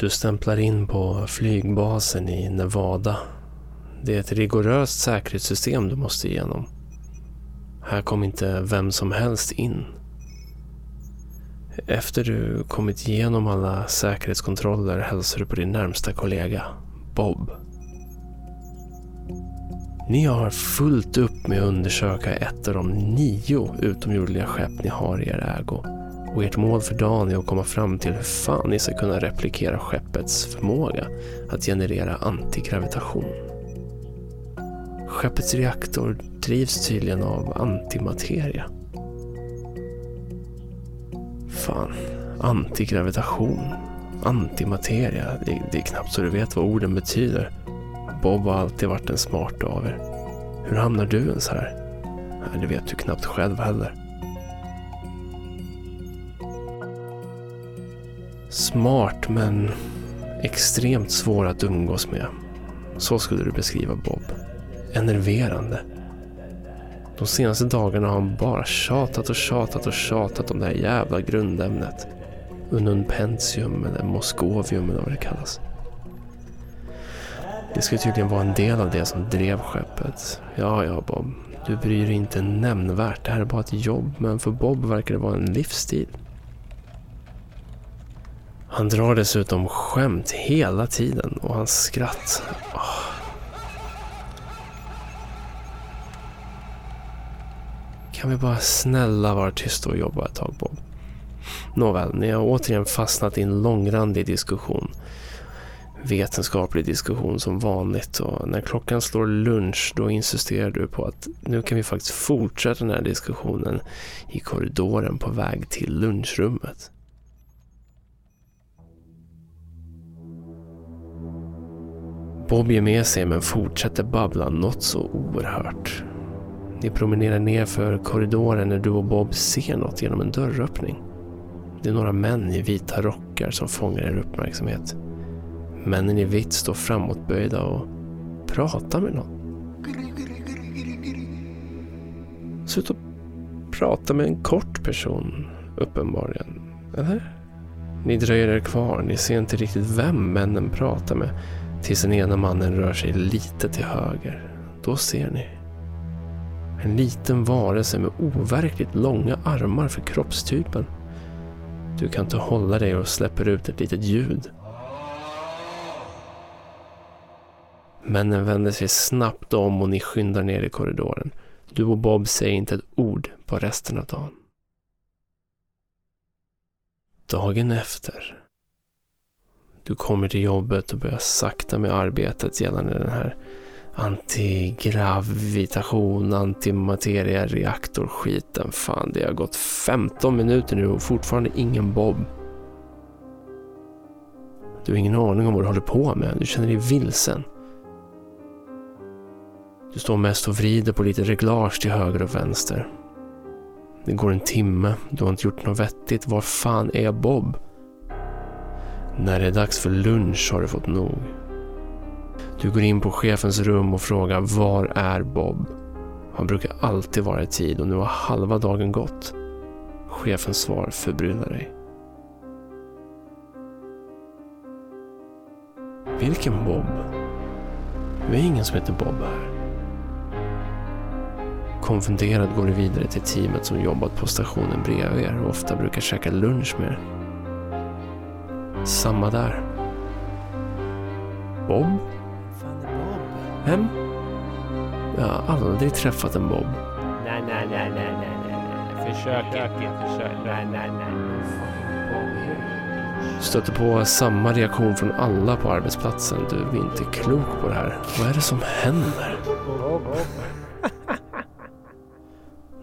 Du stämplar in på flygbasen i Nevada. Det är ett rigoröst säkerhetssystem du måste igenom. Här kom inte vem som helst in. Efter du kommit igenom alla säkerhetskontroller hälsar du på din närmsta kollega, Bob. Ni har fullt upp med att undersöka ett av de nio utomjordliga skepp ni har i er ägo. Och ert mål för dagen är att komma fram till hur fan ni ska kunna replikera skeppets förmåga att generera antigravitation. Skeppets reaktor drivs tydligen av antimateria. Fan, antigravitation, antimateria. Det, det är knappt så du vet vad orden betyder. Bob har alltid varit en smart av er. Hur hamnar du ens här? Det vet du knappt själv heller. Smart men extremt svår att umgås med. Så skulle du beskriva Bob. Enerverande. De senaste dagarna har han bara tjatat och tjatat och tjatat om det här jävla grundämnet. Ununpentium eller Moskovium eller vad det kallas. Det ska tydligen vara en del av det som drev skeppet. Ja, ja Bob. Du bryr dig inte nämnvärt. Det här är bara ett jobb. Men för Bob verkar det vara en livsstil. Han drar dessutom skämt hela tiden och hans skratt. Oh. Kan vi bara snälla vara tysta och jobba ett tag Bob? Nåväl, ni har återigen fastnat i en långrandig diskussion. Vetenskaplig diskussion som vanligt och när klockan slår lunch då insisterar du på att nu kan vi faktiskt fortsätta den här diskussionen i korridoren på väg till lunchrummet. Bob ger med sig men fortsätter babbla något så oerhört. Ni promenerar ner för korridoren när du och Bob ser något genom en dörröppning. Det är några män i vita rockar som fångar er uppmärksamhet. Männen i vitt står framåtböjda och pratar med någon. Ser ut att prata med en kort person, uppenbarligen. Eller? Ni dröjer er kvar, ni ser inte riktigt vem männen pratar med tills den ena mannen rör sig lite till höger. Då ser ni. En liten varelse med overkligt långa armar för kroppstypen. Du kan inte hålla dig och släpper ut ett litet ljud. Männen vänder sig snabbt om och ni skyndar ner i korridoren. Du och Bob säger inte ett ord på resten av dagen. Dagen efter. Du kommer till jobbet och börjar sakta med arbetet gällande den här antigravitation, antimateria, reaktorskiten. Fan, det har gått 15 minuter nu och fortfarande ingen Bob. Du har ingen aning om vad du håller på med. Du känner dig vilsen. Du står mest och vrider på lite reglage till höger och vänster. Det går en timme, du har inte gjort något vettigt. Var fan är Bob? När det är dags för lunch har du fått nog. Du går in på chefens rum och frågar var är Bob? Han brukar alltid vara i tid och nu har halva dagen gått. Chefens svar förbryllar dig. Vilken Bob? Det är ingen som heter Bob här. Konfunderad går du vidare till teamet som jobbat på stationen bredvid er och ofta brukar käka lunch med er. Samma där. Bob? Fan är Bob? Vem? Jag har aldrig träffat en Bob. Nej, nej, nej, nej, nej, nej. Försök inte. Försök. Nej, nej, nej. Stöter på samma reaktion från alla på arbetsplatsen. Du är inte klok på det här. Vad är det som händer?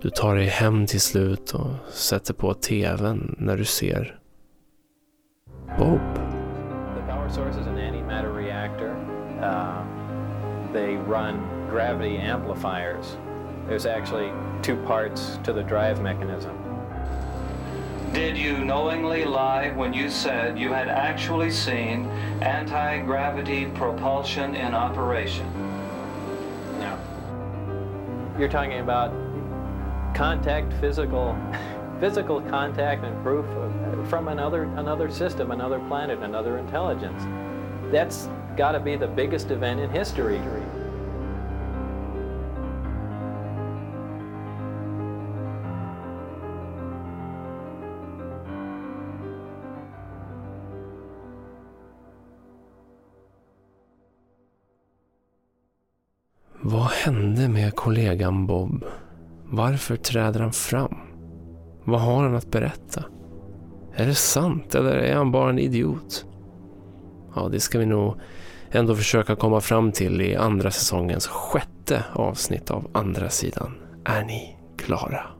Du tar dig hem till slut och sätter på tvn när du ser Bob. The power source is an antimatter reactor. Um, they run gravity amplifiers. There's actually two parts to the drive mechanism. Did you knowingly lie when you said you had actually seen anti gravity propulsion in operation? No. You're talking about contact, physical, physical contact, and proof of from another another system, another planet, another intelligence. That's got to be the biggest event in history. Vad hände med kollegan Bob? Varför träder han fram? Vad har han att berätta? Är det sant eller är han bara en idiot? Ja, det ska vi nog ändå försöka komma fram till i andra säsongens sjätte avsnitt av Andra sidan. Är ni klara?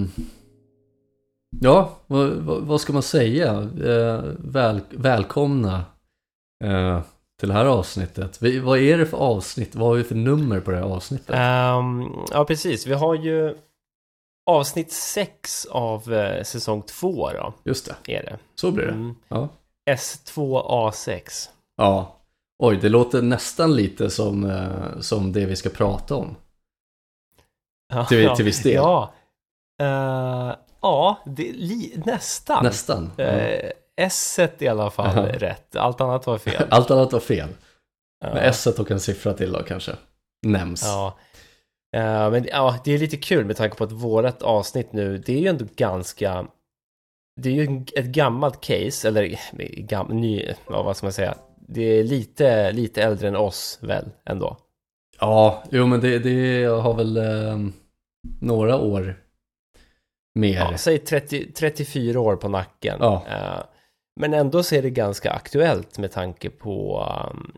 Ehm, ja, vad, vad, vad ska man säga? Eh, väl, välkomna eh, till det här avsnittet. Vi, vad är det för avsnitt? Vad har vi för nummer på det här avsnittet? Ehm, ja, precis. Vi har ju avsnitt 6 av eh, säsong 2 då, Just det, är det. så blir det. Mm. Ja. S2A6. ja. Oj, det låter nästan lite som, eh, som det vi ska prata om. Ja, Till- till viss del. Ja, Eh, ja li, nästan. Nästan. Ja. Uh, S i alla fall Aha. rätt. Allt annat var fel. Allt annat var fel. Med S och en siffra till då kanske. Nämns. Ja. Eh, men ja, det är lite kul med tanke på att vårat avsnitt nu, det är ju ändå ganska det är ju ett gammalt case, eller gam, ny, vad ska man säga? Det är lite, lite äldre än oss väl ändå. Ja, jo men det, det har väl eh, några år mer. Ja, säg 30, 34 år på nacken. Ja. Eh, men ändå så är det ganska aktuellt med tanke på um,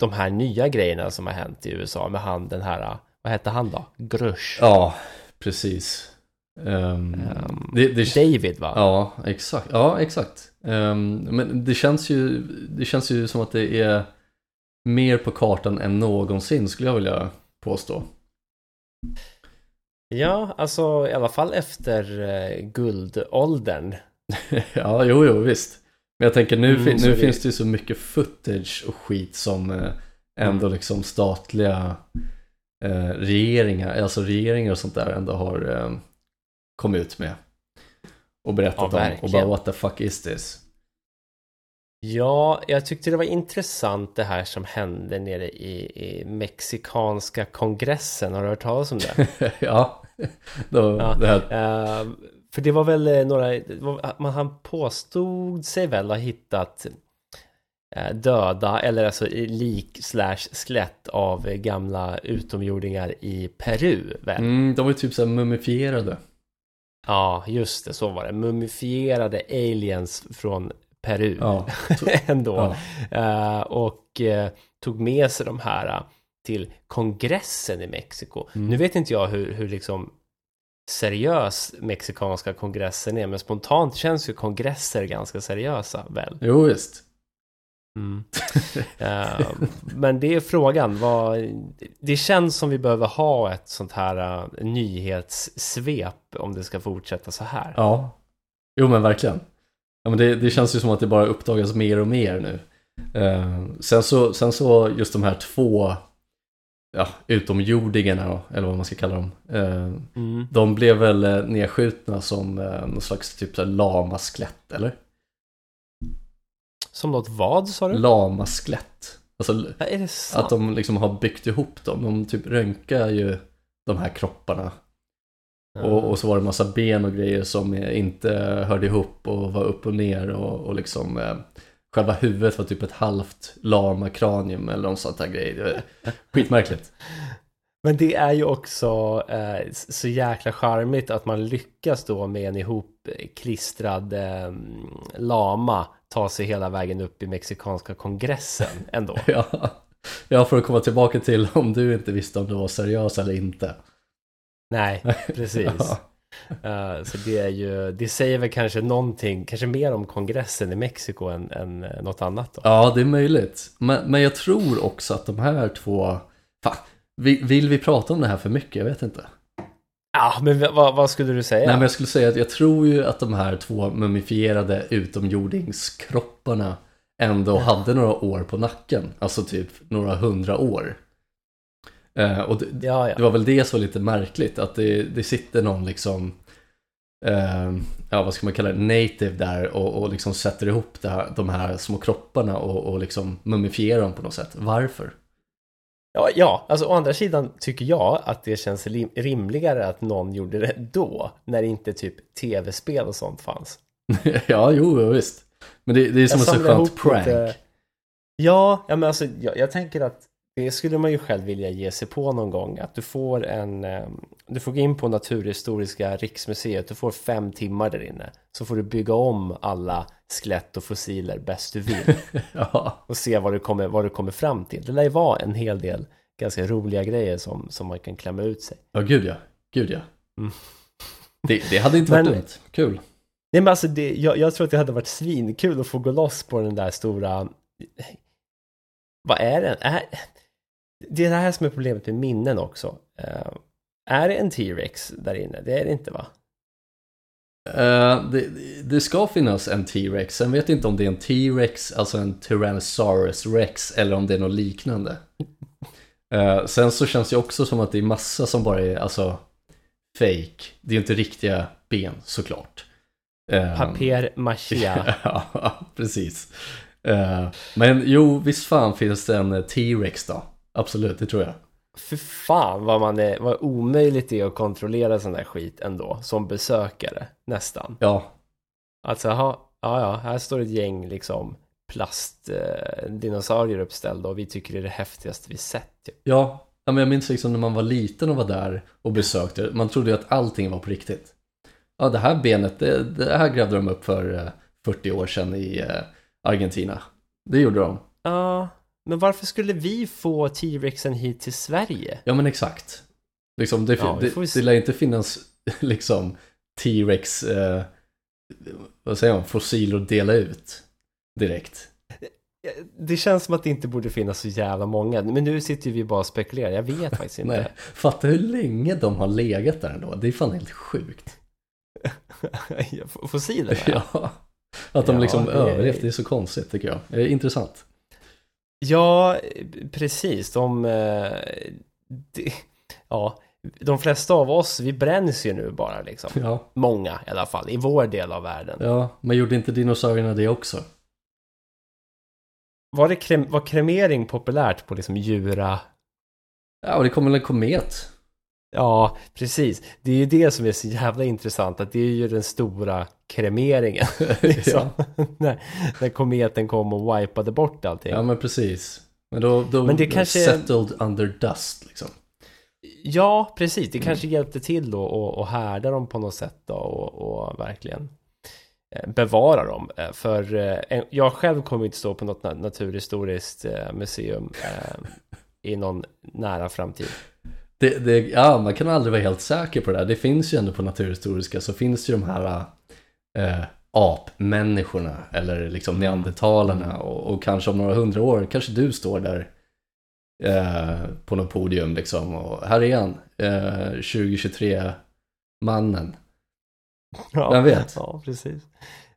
de här nya grejerna som har hänt i USA med han den här, uh, vad hette han då? Grush. Ja, precis. Ehm, Ehm, det, det, David va? ja, exakt. Ja, exakt. Ehm, men det känns, ju, det känns ju som att det är mer på kartan än någonsin skulle jag vilja påstå. Ja, alltså i alla fall efter uh, guldåldern. ja, jo, jo, visst. Men jag tänker nu, Mm, fin- nu det- finns det ju så mycket footage och skit som eh, ändå Mm. liksom statliga eh, regeringar, alltså regeringar och sånt där ändå har eh, kommit ut med. Och berättat Ja, om och bara what the fuck is this? Ja, jag tyckte det var intressant det här som hände nere i, i mexikanska kongressen. Har du hört talas om det? ja, då, Ja. det här, Eh, för det var väl eh, några, var, man, han påstod sig väl ha hittat eh, döda eller alltså lik slash skelett av gamla utomjordingar i Peru väl? mm, de var typ såhär mumifierade. Ja, just det, så var det. Mumifierade aliens från Peru Ja, ändå. ja. Eh, och eh, tog med sig de här eh, till kongressen i Mexiko. Mm. Nu vet inte jag hur, hur liksom seriös mexikanska kongressen är, men spontant känns ju kongresser ganska seriösa väl? Jo, visst. Mm. Eh, men det är frågan, vad, det känns som vi behöver ha ett sånt här uh, nyhetssvep om det ska fortsätta så här. Ja, jo men verkligen. Ja, men det, det känns ju som att det bara uppdagas mer och mer nu. Eh, sen, så, sen så just de här två ja, utomjordingarna eller vad man ska kalla dem. Eh, Mm. de blev väl eh, nedskjutna som eh, någon slags typ lamaskelett, eller? Som något vad sa du? Lamaskelett. Alltså Ja, är det sant? att de liksom har byggt ihop dem. De typ röntgar ju de här kropparna. Och, och så var det massa ben och grejer som inte hörde ihop och var upp och ner och, och liksom eh, Själva huvudet var typ ett halvt lama kranium eller något sånt där grejer. Skitmärkligt. Men det är ju också eh, så jäkla charmigt att man lyckas då med en ihopklistrad eh, lama ta sig hela vägen upp i mexikanska kongressen ändå. Ja. ja, för att komma tillbaka till om du inte visste om du var seriös eller inte. Nej, precis. Ja. Eh, så det är ju, det säger väl kanske någonting, kanske mer om kongressen i Mexiko än, än eh, något annat då. Ja, det är möjligt. Men, men jag tror också att de här två... Fan, vill, vill vi prata om det här för mycket? Jag vet inte. Ja, men vad, vad skulle du säga? Nej, men jag skulle säga att jag tror ju att de här två mumifierade utomjordingskropparna ändå hade några år på nacken. Alltså typ några hundra år. Eh, och det, Ja, ja. det var väl det som var lite märkligt, att det, det sitter någon liksom, eh, ja vad ska man kalla det, native där och, och liksom sätter ihop det här, de här små kropparna och, och liksom mumifierar dem på något sätt. Varför? Ja, ja, alltså å andra sidan tycker jag att det känns rimligare att någon gjorde det då, när inte typ tv-spel och sånt fanns. ja, jo, visst. Men det, det är som en så skönt prank. lite- Ja, ja men alltså jag, jag tänker att det skulle man ju själv vilja ge sig på någon gång. Att du får en, eh, du får gå in på Naturhistoriska riksmuseet, du får fem timmar där inne. Så får du bygga om alla skelett och fossiler bäst du vill. Ja, och se vad du kommer, vad du kommer fram till. Det lär ju vara en hel del ganska roliga grejer som, som man kan klämma ut sig. ja gud ja. Gud ja. Mm. Det, det hade inte varit Men- dumt. Kul. Nej men alltså det, jag, jag tror att det hade varit svinkul att få gå loss på den där stora Vad är den? Är... Det är det här som är problemet med minnen också Eh, Är det en T-Rex där inne? Det är det inte va? Eh, det, det ska finnas en T-Rex, sen vet jag inte om det är en T-Rex, alltså en Tyrannosaurus Rex, eller om det är något liknande. Eh, sen så känns det också som att det är massa som bara är, alltså, fake. Det är inte riktiga ben, såklart. Eh, Papier maché ja, precis. Men jo, visst fan finns det en T-Rex då. Absolut, det tror jag. För fan vad man är, vad omöjligt det är att kontrollera sån där skit ändå Som besökare, nästan Ja, Alltså, aha, ja, ja, här står ett gäng liksom plastdinosaurier eh, uppställda och vi tycker det är det häftigaste vi sett. Typ. Ja, ja men jag minns liksom när man var liten och var där och besökte, man trodde ju att allting var på riktigt. Ja, det här benet, det, det här grävde de upp för eh, 40 år sedan i eh, Argentina. Det gjorde de. Ja, men varför skulle vi få T-Rexen hit till Sverige? Ja, men exakt. Liksom, det, Ja, det, det lär inte finnas liksom T-Rex, eh, vad säger man, fossil att dela ut direkt. Det känns som att det inte borde finnas så jävla många, men nu sitter ju vi bara och spekulerar, jag vet faktiskt inte. Nej, fatta hur länge de har legat där ändå. Det är fan helt sjukt. Fossilerna? Ja, att de Ja, liksom det överlevt, det är så konstigt tycker jag. Det är intressant. Ja, precis. De, eh, de, ja, de flesta av oss, vi bränns ju nu bara liksom. Ja, Många i alla fall, i vår del av världen. ja, men gjorde inte dinosaurierna det också? Var, det krem, var kremering populärt på liksom djura? Ja, och det kom väl en komet? Ja, precis. Det är ju det som är så jävla intressant, att det är ju den stora kremeringen. liksom. när, när kometen kom och wipade bort allting. Ja, men precis. Men då, då Men det kanske- settled under dust liksom. Ja, precis. Det Mm. kanske hjälpte till då och, och härda dem på något sätt då och, och verkligen eh, bevara dem. Eh, För eh, jag själv kommer inte stå på något na- naturhistoriskt eh, museum eh, i någon nära framtid. Det, det, ja, man kan aldrig vara helt säker på det där. Det finns ju ändå på Naturhistoriska så finns ju de här äh, apmänniskorna eller liksom neandertalarna och, och kanske om några hundra år kanske du står där eh, på något podium liksom och här är han, eh, 2023 mannen. Ja, Vem vet? Ja, precis.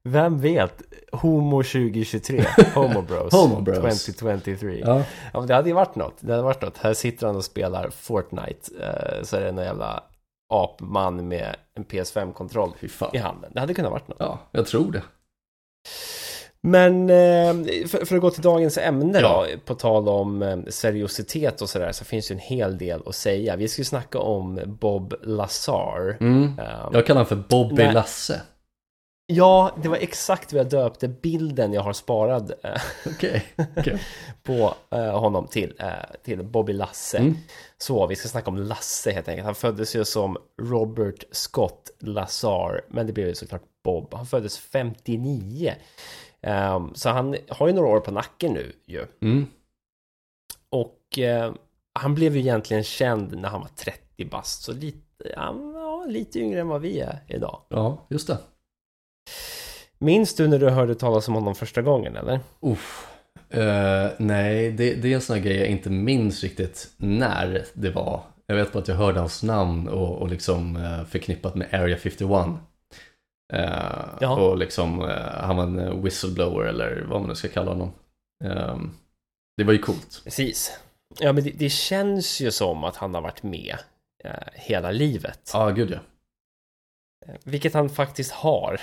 Vem vet? Homo 2023, Homo Bros, Homo Bros. 2023. Ja, Ja, men det hade ju varit något. Det hade varit något. Här sitter han och spelar Fortnite. Eh, så är det en jävla apman med en PS5-kontroll fy fan. i handen. Det hade kunnat varit något. Ja, jag tror det. Men eh, för, att gå till dagens ämne Ja. då, på tal om eh, seriositet och sådär, så finns det en hel del att säga. Vi ska ju snacka om Bob Lazar. Mm. Jag kallar honom för Bobby Nej. Lasse. Ja, det var exakt vad jag döpte bilden jag har sparad eh, Okej. okej. på eh, honom till, eh, till Bobby Lasse. Mm. Så vi ska snacka om Lasse helt enkelt. Han föddes ju som Robert Scott Lazar, men det blev ju såklart Bob. Han föddes 59. Ehm, så han har ju några år på nacken nu ju. Mm. Och eh, han blev ju egentligen känd när han var 30 bast, så lite, ja, lite yngre än vad vi är idag. Ja, just det. Minns du när du hörde talas om honom första gången eller? Uff. Eh, nej, det, det är en sån här grej jag inte minns riktigt när det var. Jag vet bara att jag hörde hans namn och, och liksom eh, förknippat med Area 51. Eh, Ja. Och liksom, eh, han var en eh, whistleblower eller vad man nu ska kalla honom. Eh, det var ju coolt. Precis. Ja, men det, det känns ju som att han har varit med eh, hela livet. Ja, gud ja. Vilket han faktiskt har.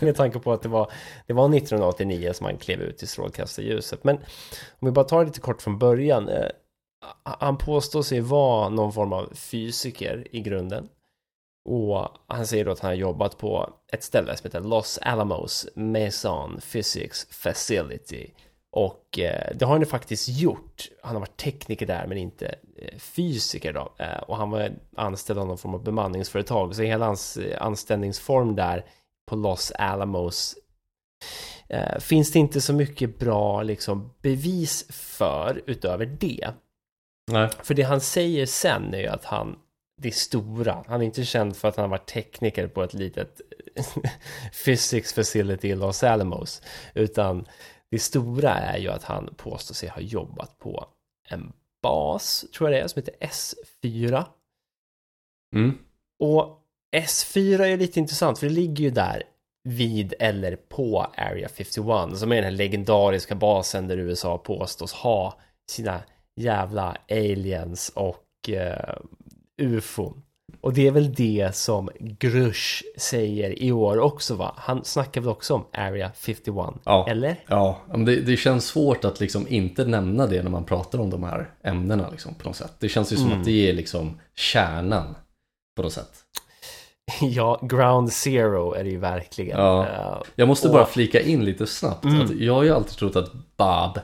med tanke på att det var, det var 1989 som han klev ut i strålkastarljuset. Men om vi bara tar det lite kort från början. Eh, han påstår sig vara någon form av fysiker i grunden. Och han säger då att han har jobbat på ett ställe som heter Los Alamos Maison Physics Facility. Och eh, det har han ju faktiskt gjort. Han har varit tekniker där men inte eh, fysiker då. Eh, och han var anställd av någon form av bemanningsföretag. Så hela hans anställningsform där på Los Alamos finns det inte så mycket bra liksom, bevis för utöver det. Nej. För det han säger sen är ju att han, det stora, han är inte känd för att han har varit tekniker på ett litet physics facility i Los Alamos, utan det stora är ju att han påstår sig ha jobbat på en bas, tror jag det är, som heter S4. Mm. Och S4 är lite intressant, för det ligger ju där vid eller på Area 51, som är den här legendariska basen där USA påstås ha sina jävla aliens och eh, ufo. Och det är väl det som Grush säger i år också va? Han snackar väl också om Area 51? Ja. Eller? Ja, men det, det känns svårt att liksom inte nämna det när man pratar om de här ämnena liksom, på något sätt. Det känns ju som Mm. att det är liksom kärnan på något sätt. Ja, Ground Zero är det ju verkligen. Ja. Eh, Jag måste Och- bara flika in lite snabbt. Mm. Jag har ju alltid trott att Bob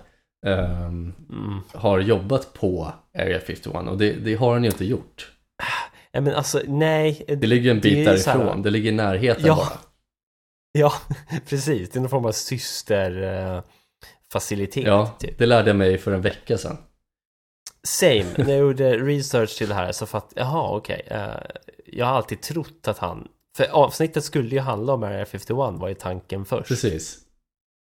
ehm, mm. har jobbat på Area 51 och det, det har han ju inte gjort. Men alltså, nej. Det ligger en det bit är så här- därifrån, det ligger i närheten Ja. bara. Ja, precis. Det är någon form av systerfacilitet. Ja, typ. det lärde jag mig för en vecka sedan. Same. När jag gjorde research till det här så fatt jaha okej. Eh, jag har alltid trott att han, för avsnittet skulle ju handla om Area 51 var ju tanken först. Precis.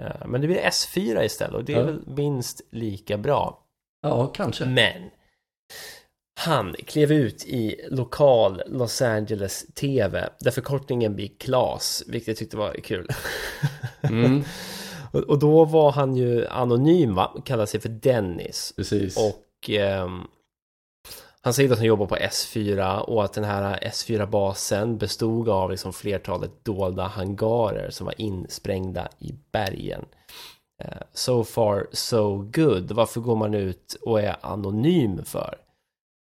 Eh, men det blir S4 istället och det är Ja. väl minst lika bra. Ja, kanske. Men han klev ut i lokal Los Angeles TV där förkortningen blir KLAS, vilket jag tyckte var kul. Mm, och, då var han ju anonym va, kallade sig för Dennis. precis. Och ehm, han säger att han jobbar på S4 och att den här S4-basen bestod av liksom flertalet dolda hangarer som var insprängda i bergen. Eh, So far so good. Varför går man ut och är anonym för?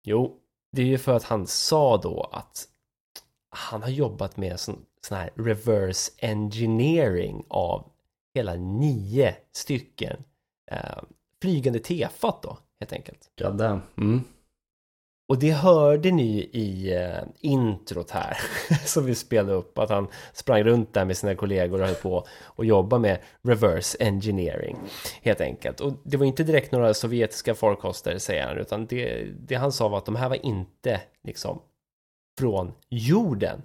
Jo, det är ju för att han sa då att han har jobbat med sån, sån här reverse engineering av hela nio stycken eh, flygande tefat då, helt enkelt. God. Mm. Och det hörde ni i eh, introt här som vi spelade upp att han sprang runt där med sina kollegor och höll på och jobba med reverse engineering helt enkelt. Och det var inte direkt några sovjetiska farkoster säger han utan det, det han sa var att de här var inte liksom från jorden.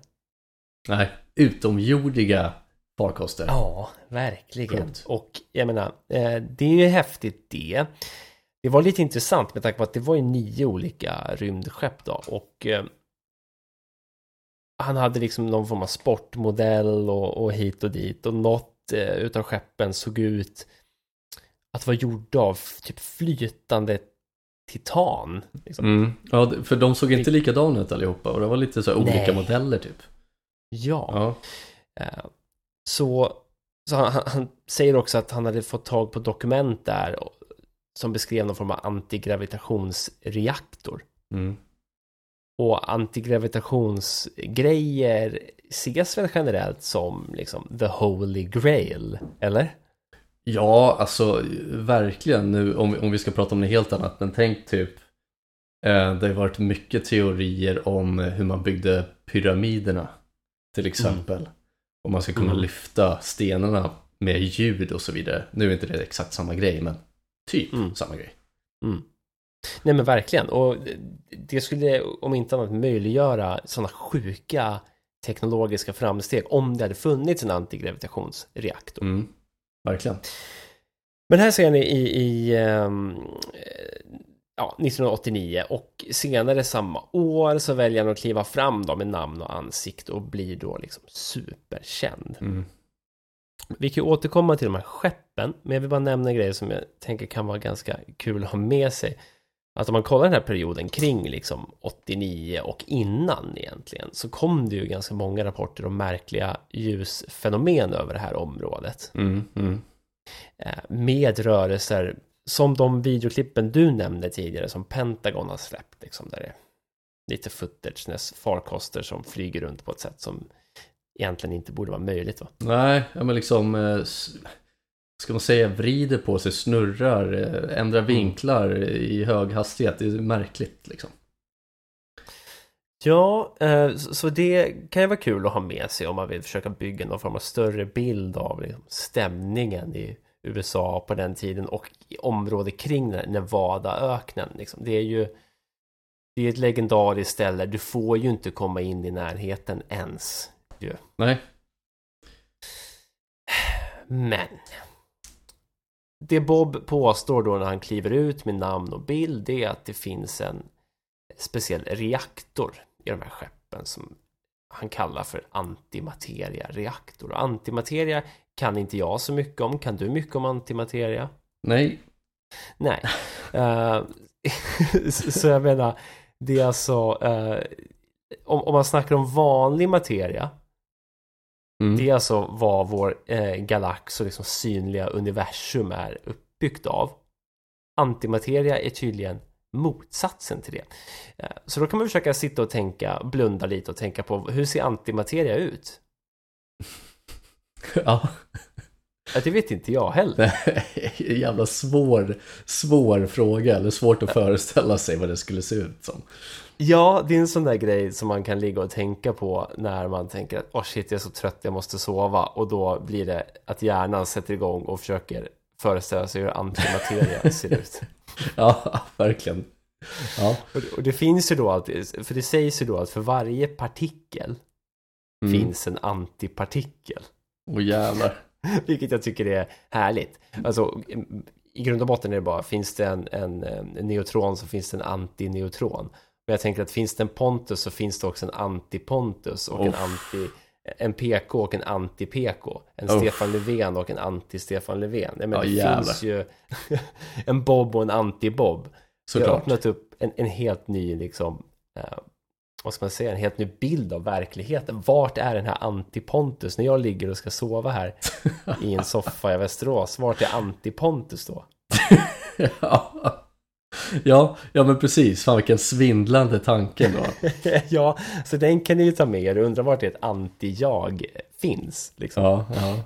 Nej, utomjordiga farkoster. Ja, verkligen. Coolt. Och jag menar, eh, det är ju häftigt det. Det var lite intressant med tanke på att det var ju nio olika rymdskepp då och eh, han hade liksom någon form av sportmodell och, och hit och dit och något eh, utav skeppen såg ut att vara gjorda av typ flytande titan. Liksom. Mm. Ja, för de såg inte likadana ut allihopa och det var lite så här olika Nej. modeller typ. Ja. Ja. Eh, Så, så han, han- säger också att han hade fått tag på dokument där som beskrev någon form av antigravitationsreaktor. Mm. Och antigravitationsgrejer ses väl generellt som liksom the holy grail, eller? Ja, alltså verkligen nu om, om vi ska prata om något helt annat. Men tänk typ, eh, det har varit mycket teorier om hur man byggde pyramiderna till exempel. Om man ska kunna Mm. lyfta stenarna med ljud och så vidare. Nu är inte det exakt samma grej, men typ Mm. samma grej. Nej men verkligen, och det skulle om inte annat möjliggöra sådana sjuka teknologiska framsteg om det hade funnits en antigravitationsreaktor. Mm. Verkligen. Men här ser ni i, i eh, ja, 1989 och senare samma år så väljer han att kliva fram då med namn och ansikte och blir då liksom superkänd. Mm. Vi kan ju återkomma till de här skeppen, men jag vill bara nämna en grej som jag tänker kan vara ganska kul att ha med sig. Att om man kollar den här perioden kring liksom 89 och innan egentligen så kom det ju ganska många rapporter om märkliga ljusfenomen över det här området. Mm. Mm. Eh, med rörelser som de videoklippen du nämnde tidigare som Pentagon har släppt. Liksom, där det är lite footage, farkoster som flyger runt på ett sätt som egentligen inte borde vara möjligt. Va? Nej, ja, men liksom, eh, ska man säga, vrider på sig, snurrar, eh, ändrar vinklar i hög hastighet. Det är märkligt liksom. Ja, eh, så det kan ju vara kul att ha med sig om man vill försöka bygga någon form av större bild av liksom, stämningen i USA på den tiden och i området kring Nevadaöknen. Liksom. Det är ju det är ett legendariskt ställe, du får ju inte komma in i närheten ens. Ju. Nej, Men det Bob påstår då när han kliver ut med namn och bild det är att det finns en speciell reaktor i de här skeppen som han kallar för antimateria-reaktor. Och antimateria kan inte jag så mycket om. Kan du mycket om antimateria? nej, Nej. Eh, så jag menar, det är alltså eh, om, om man snackar om vanlig materia mm. det är alltså vad vår eh, galax och liksom synliga universum är uppbyggt av. Antimateria är tydligen motsatsen till det. Eh, så då kan man försöka sitta och tänka, blunda lite och tänka på hur ser antimateria ut? ja. Ja, det vet inte jag heller. En jävla svår, svår fråga, eller svårt att föreställa sig vad det skulle se ut som. Ja, det är en sån där grej som man kan ligga och tänka på när man tänker att åh shit, jag är så trött, jag måste sova och då blir det att hjärnan sätter igång och försöker föreställa sig hur antimateria ser ut. Ja, verkligen. Ja. Och det, och det finns ju då alltid, för det sägs ju då att för varje partikel Mm. finns en antipartikel. Åh jävlar. Vilket jag tycker är härligt. Alltså, i grund och botten är det bara, finns det en, en, en neutron så finns det en antineutron. Men jag tänker att finns det en Pontus så finns det också en anti-Pontus och en Uff. anti en PK och en anti-PK. En Uff. Stefan Löfven och en anti-Stefan Löfven. Ja, men Ja, det jävlar. finns ju en Bob och en anti-Bob. Det har Såklart. öppnat upp en, en helt ny, liksom, eh, vad ska man säga, en helt ny bild av verkligheten. Vart är den här anti-Pontus när jag ligger och ska sova här i en soffa i Västerås? Vart är anti-Pontus då? ja. Ja, ja men precis. Fan vilken svindlande tanke då. ja, så den kan ni ju ta med er och undra vart ett anti-jag finns. Liksom. Ja, ja.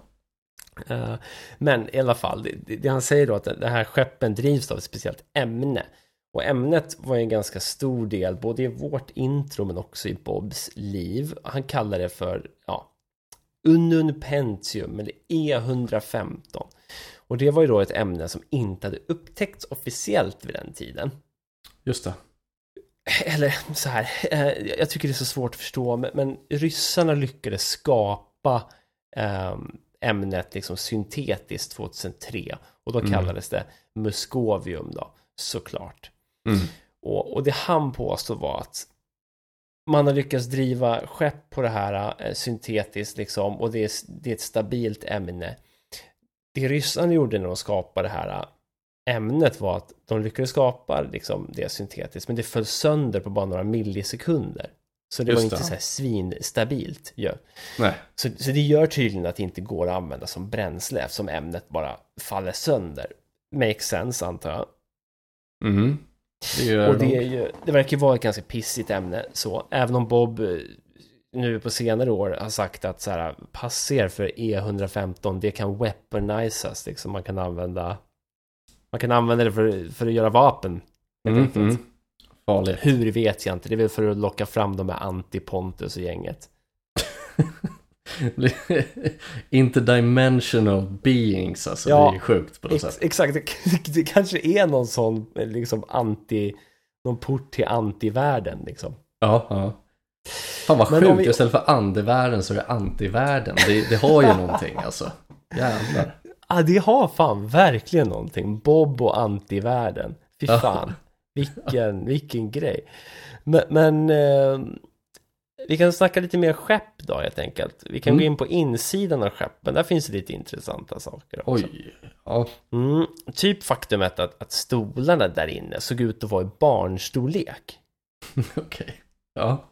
Eh, Men i alla fall, det, det- han säger då att det här skeppen drivs av ett speciellt ämne. Och ämnet var ju en ganska stor del, både i vårt intro men också i Bobs liv. Han kallar det för, ja, Unnun Pentium eller E115. Och det var ju då ett ämne som inte hade upptäckts officiellt vid den tiden. Just det. Eller så här, eh, jag tycker det är så svårt att förstå, men, ryssarna lyckades skapa ehm, ämnet liksom syntetiskt 2003 och då Mm. kallades det muskovium då, såklart. Mm. Och, och det han påstod var att man har lyckats driva skepp på det här eh, syntetiskt liksom och det är, det är ett stabilt ämne. Det ryssarna gjorde när de skapade det här eh, ämnet var att de lyckades skapa liksom det syntetiskt men det föll sönder på bara några millisekunder. Så det Just var inte det. så här svinstabilt ju. Nej. Så, så det gör tydligen att det inte går att använda som bränsle eftersom ämnet bara faller sönder. Makes sense antar jag. Mm. Det Och det, de. är ju, det verkar ju vara ett ganska pissigt ämne så, även om Bob eh, nu på senare år har sagt att så här, passa er för E115, det kan weaponizas, liksom man kan använda man kan använda det för, för att göra vapen. Mm, mm. Farligt. Hur vet jag inte, det är väl för att locka fram de här anti-Pontus och gänget. Interdimensional beings, alltså Ja, det är sjukt på något Ex, sätt. exakt, det, det kanske är någon sån liksom anti, någon port till antivärlden liksom. Ja, ja. Fan vad Men sjukt, vi- istället för andevärlden så är det antivärlden. Det, det har ju någonting alltså. Jävlar. Ah, det har fan verkligen någonting. Bob och antivärlden. Fy Ja. fan. Vilken, vilken grej. Men, men eh, vi kan snacka lite mer skepp då helt enkelt. Vi kan Mm. gå in på insidan av skeppen. Där finns det lite intressanta saker också. Oj. Ja. Mm, typ faktumet att, att stolarna där inne såg ut att vara i barnstorlek. Okej. Ja.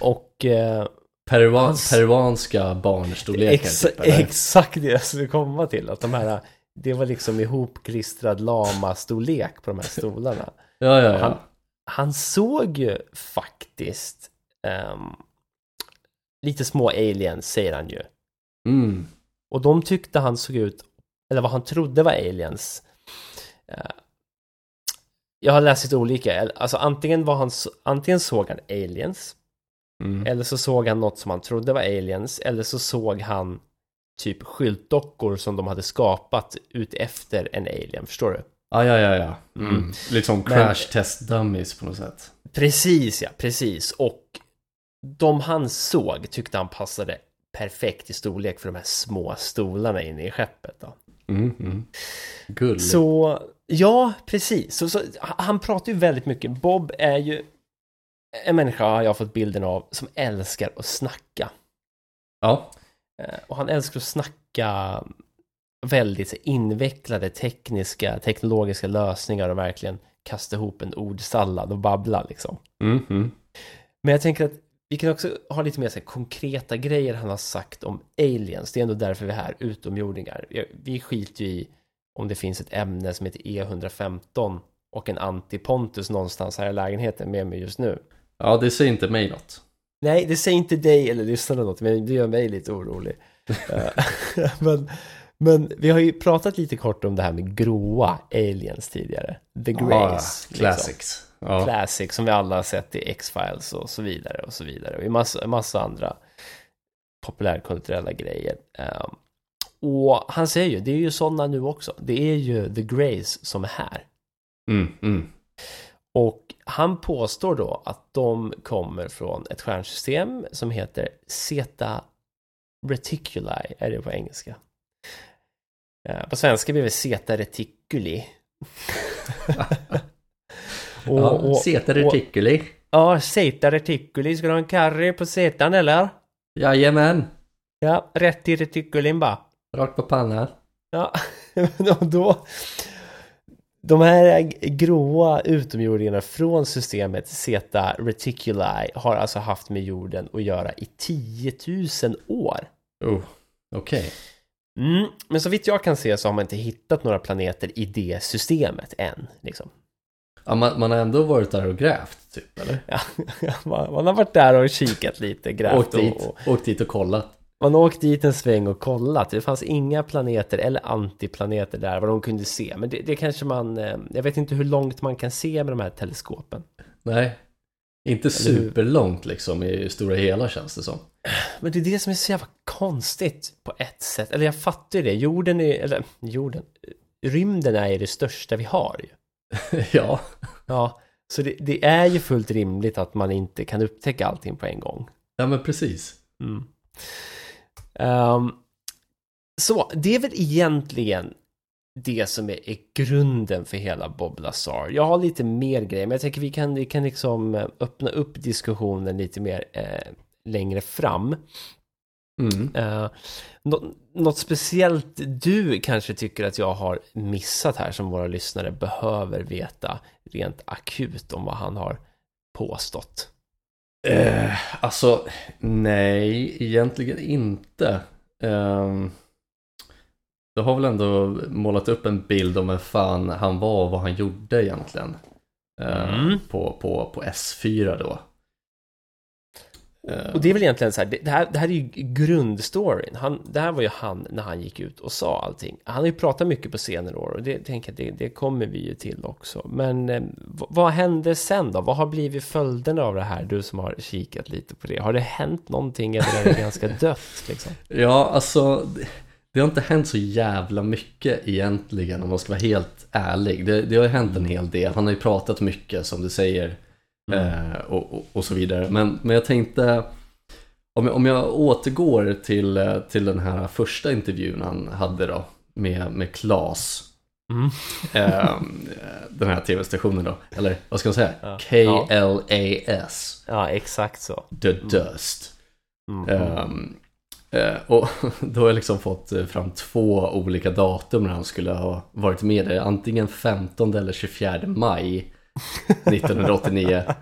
Och eh, Peruan, Hans- peruanska barnstorlekar ex, typ, exakt det jag skulle komma till. Att de här, det var liksom ihopklistrad lama-storlek på de här stolarna. Ja, ja, Han, ja. han såg ju faktiskt ehm, lite små aliens, säger han ju. Mm. Och de tyckte han såg ut, eller vad han trodde var aliens. Eh, jag har läst lite olika, alltså antingen var han, antingen såg han aliens, Mm. eller så såg han något som han trodde var aliens, eller så såg han typ skyltdockor som de hade skapat ut efter en alien, förstår du? Ja, ja, ja, ja. Mm. Mm. Lite som Men- crash test dummies på något sätt. Precis ja, precis. Och de han såg tyckte han passade perfekt i storlek för de här små stolarna inne i skeppet. Då. Mm, mm. Så ja, precis. Så, så, han pratar ju väldigt mycket. Bob är ju en människa har jag fått bilden av som älskar att snacka. Ja. Eh, Och han älskar att snacka väldigt invecklade tekniska, teknologiska lösningar och verkligen kasta ihop en ordsallad och babbla liksom. Mm, mm. Men jag tänker att vi kan också ha lite mer så här konkreta grejer han har sagt om aliens. Det är ändå därför vi är här, utomjordingar. Vi- Vi skiter ju i om det finns ett ämne som heter E115 och en antipontus någonstans här i lägenheten med mig just nu. Ja, det säger inte mig något. Nej, det säger inte dig eller lyssnarna något, men det gör mig lite orolig. Eh, men, men vi har ju pratat lite kort om det här med gråa aliens tidigare. The Greys. Ah, classics. Ja. Classic som vi alla har sett i X-Files och så vidare och så vidare. Och i massa, massa andra populärkulturella grejer. Ehm, och han säger ju, det är ju sådana nu också. Det är ju The Greys som är här. Mm, mm. Och han påstår då att de kommer från ett stjärnsystem som heter Zeta Reticuli, är det på engelska. Eh, På svenska blir det Zeta Reticuli. och, ja, och, Zeta reticuli. ja, Zeta Reticuli, ska du ha en curry på zetan eller? Jajamän. Ja, rätt i reticulin bara. Rakt på pannan. Ja, och då... De här gråa utomjordingarna från systemet Zeta Reticuli har alltså haft med jorden att göra i 10 000 år. Oh, okej. Mm, men så vitt jag kan se så har man inte hittat några planeter i det systemet än. Liksom. Ja, man, man har ändå varit där och grävt, typ, eller? Ja, man, man har varit där och kikat lite, grävt Åkt dit, och åkt dit och kollat. Man har åkt dit en sväng och kollat. Det fanns inga planeter eller antiplaneter där vad de kunde se. Men det, det kanske man, eh, jag vet inte hur långt man kan se med de här teleskopen. Nej, inte superlångt liksom i stora hela känns det som. Men det är det som är så jävla konstigt på ett sätt. Eller jag fattar ju det. Jorden är, eller jorden, rymden är ju det största vi har ju. ja, Ja, så det, det är ju fullt rimligt att man inte kan upptäcka allting på en gång. ja men precis. Mm. Ehm, så det är väl egentligen det som är, är grunden för hela Bob Lazar. Jag har lite mer grejer, men jag tänker vi kan, vi kan liksom eh, öppna upp diskussionen lite mer eh, längre fram. Mm. Uh, nå- något speciellt du kanske tycker att jag har missat här som våra lyssnare behöver veta rent akut om vad han har påstått? Eh, alltså, nej, egentligen inte. Um, du har väl ändå målat upp en bild om vem fan han var och vad han gjorde egentligen. Eh, Mm. på, på, på S4 då. Eh, Och det är väl egentligen så här, det, här, det här är ju grundstoryn. Han, det här var ju han när han gick ut och sa allting. Han har ju pratat mycket på senare år och det tänker jag, det, det kommer vi ju till också. Men eh, vad, vad hände sen då? Vad har blivit följderna av det här? Du som har kikat lite på det. Har det hänt någonting eller är det ganska dött liksom? Ja, alltså det, det har inte hänt så jävla mycket egentligen om man ska vara helt ärlig. Det, det har ju hänt en hel del. Han har ju pratat mycket som du säger eh, och, och, och så vidare. Men, men jag tänkte om jag, om jag återgår till, eh, till den här första intervjun han hade då med, med Klas. Mm. Eh, den här tv-stationen då, eller vad ska man säga? Ja. KLAS, Ja, exakt så. The Dust. Mm. Ehm, eh, och då har jag liksom fått fram två olika datum när han skulle ha varit med. Antingen 15 eller 24 maj 1989.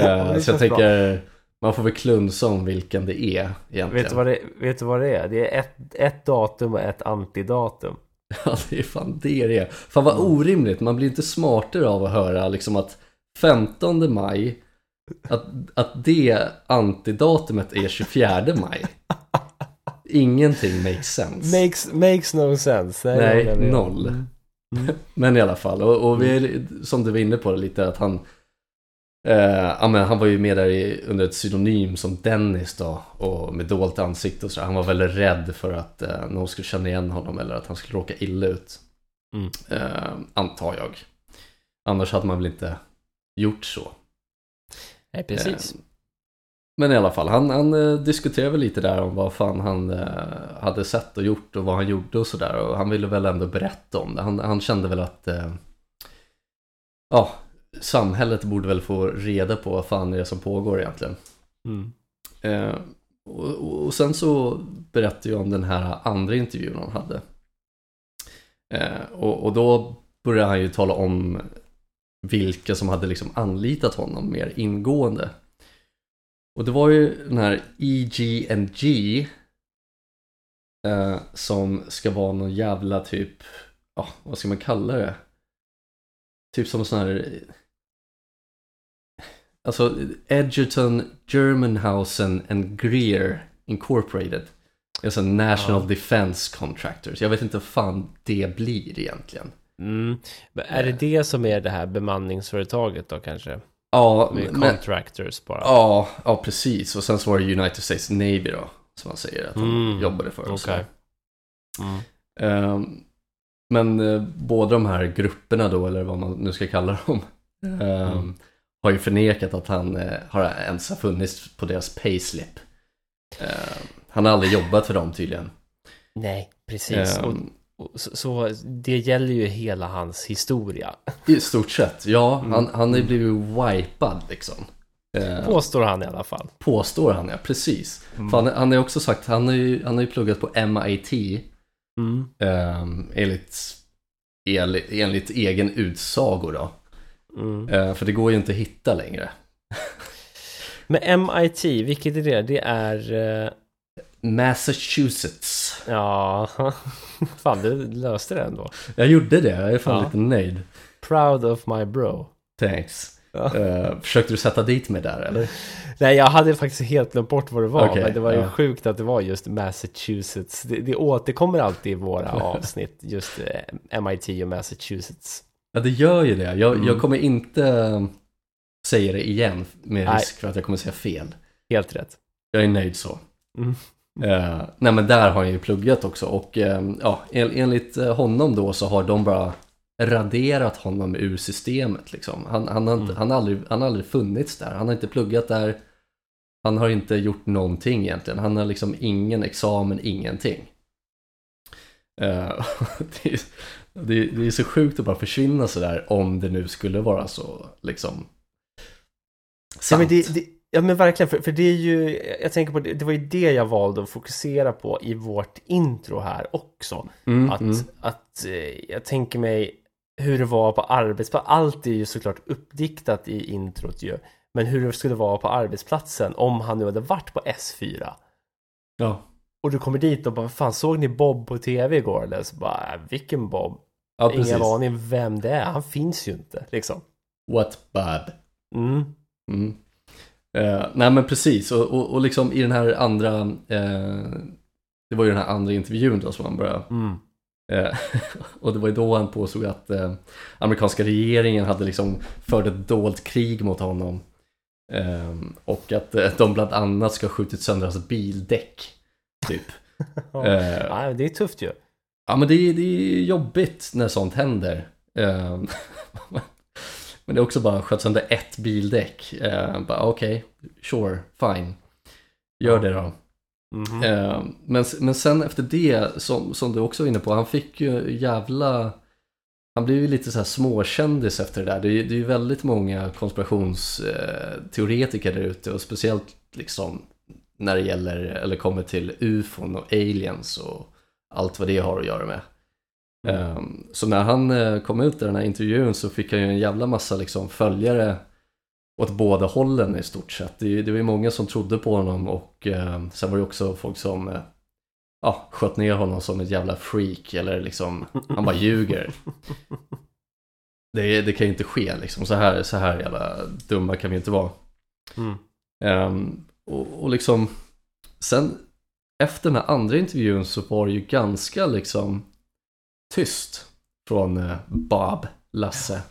Eh, så jag tänker, man får väl klunsa om vilken det är egentligen. Vet, du vad det, vet du vad det är? Det är ett, ett datum och ett antidatum. Ja, det är fan det det är. Fan vad orimligt, man blir inte smartare av att höra liksom att 15 maj, att, att det antidatumet är 24 maj. Ingenting makes sense. Makes, makes no sense. Nej, om. noll. Mm. Men i alla fall, och, och vi är, som du var inne på det lite att han eh, ja, men han var ju med där i, under ett pseudonym som Dennis då och med dolt ansikte och så. Han var väldigt rädd för att eh, någon skulle känna igen honom eller att han skulle råka illa ut. Mm. Eh, antar jag. Annars hade man väl inte gjort så. Nej, precis. Eh, Men i alla fall, han, han eh, diskuterade lite där om vad fan han eh, hade sett och gjort och vad han gjorde och sådär och han ville väl ändå berätta om det. Han, han kände väl att eh, ja, samhället borde väl få reda på vad fan det är som pågår egentligen. Mm. Eh, och, och- och sen så berättade jag om den här andra intervjun han hade. Eh, och, och då började han ju tala om vilka som hade liksom anlitat honom mer ingående. Och det var ju den här EG&G eh, som ska vara någon jävla typ, ja vad ska man kalla det? Typ som sån här Alltså Edgerton, Germanhausen and Greer Incorporated. Alltså National Ja. Defense Contractors. Jag vet inte vad fan det blir egentligen. Mm. Men är det det som är det här bemanningsföretaget då kanske? Ja, Med men, contractors bara? ja, ja, precis. Och sen så var det United States Navy då, som man säger att han Mm, jobbade för. okej. Mm. Ehm, men eh, båda de här grupperna då, eller vad man nu ska kalla dem, ehm, Mm. har ju förnekat att han eh, har ens har funnits på deras payslip. Ehm, han har aldrig jobbat för dem tydligen. Nej, precis. och, så, så det gäller ju hela hans historia. I stort sett, ja. Mm. Han, han är blivit wipad liksom. Ehm, Påstår han i alla fall. Påstår han ja, precis. Mm. För han, han har också sagt, han har ju, han har ju pluggat på MIT Mm. um, enligt, enligt, enligt egen utsago då. Mm. Eh, för det går ju inte att hitta längre. Men MIT, vilket är det? Det är... eh, Massachusetts. Ja, fan du löste det ändå. Jag gjorde det, jag är fan Ja. lite nöjd. Proud of my bro. Thanks. Ja. Eh, försökte du sätta dit mig där eller? Nej, jag hade faktiskt helt glömt bort vad det var. Okej, men det var ju ja. sjukt att det var just Massachusetts. Det, det återkommer alltid i våra avsnitt, just eh, MIT och Massachusetts. Ja det gör ju det. Jag, Mm. jag kommer inte eh, säga det igen med Nej. risk för att jag kommer säga fel. Helt rätt. Jag är nöjd så. Mm. Eh, nej men där har han ju pluggat också och eh, ja, en, enligt eh, honom då så har de bara raderat honom ur systemet liksom. Han, han, har, inte, Mm. han, har aldrig, han har aldrig funnits där, han har inte pluggat där. Han har inte gjort någonting egentligen, han har liksom ingen examen, ingenting. Eh, det, är, det, är- det är så sjukt att bara försvinna sådär om det nu skulle vara så liksom Ja sant. det, ja men verkligen, för, för det är ju, jag tänker på det, det var ju det jag valde att fokusera på i vårt intro här också. Mm, Att, mm. att eh, jag tänker mig hur det var på arbetsplatsen. Allt är ju såklart uppdiktat i introt ju. Men hur det skulle vara på arbetsplatsen om han nu hade varit på S4. Ja, Och du kommer dit och bara, fan såg ni Bob på tv igår eller? Så bara, "Äh, vilken Bob? ja precis. Ingen aning vem det är, han finns ju inte liksom. What Bob? Mm. Mm. Eh, nej men precis, och, och, och liksom i den här andra, eh, det var ju den här andra intervjun då som han började Mm. Eh, och det var ju då han påstod att eh, amerikanska regeringen hade liksom fört ett dolt krig mot honom. Eh, och att eh, de bland annat ska ha skjutit sönder hans bildäck. Typ. Ja. Det är tufft ju. ja men det, det är jobbigt när sånt händer. Eh, men det är också bara sköt sönder ett bildäck. Eh, bara okej, sure, fine. Gör det då. Mhm. Eh, men, men sen efter det, som, som du också var inne på, han fick ju jävla... Han blev ju lite så här småkändis efter det där. Det är, det är ju väldigt många konspirationsteoretiker där ute och speciellt liksom när det gäller, eller kommer till ufon och aliens och allt vad det har att göra med. Eh, så när han eh, kom ut i den här intervjun så fick han ju en jävla massa liksom följare åt båda hållen i stort sett. Det, det var ju många som trodde på honom och eh, sen var det också folk som eh, ja, sköt ner honom som ett jävla freak eller liksom, han bara ljuger. Det, det kan ju inte ske liksom, så här, så här jävla dumma kan vi inte vara. Mm. Ehm, och, och liksom, sen efter den här andra intervjun så var det ju ganska liksom tyst från eh, Bob, Lasse.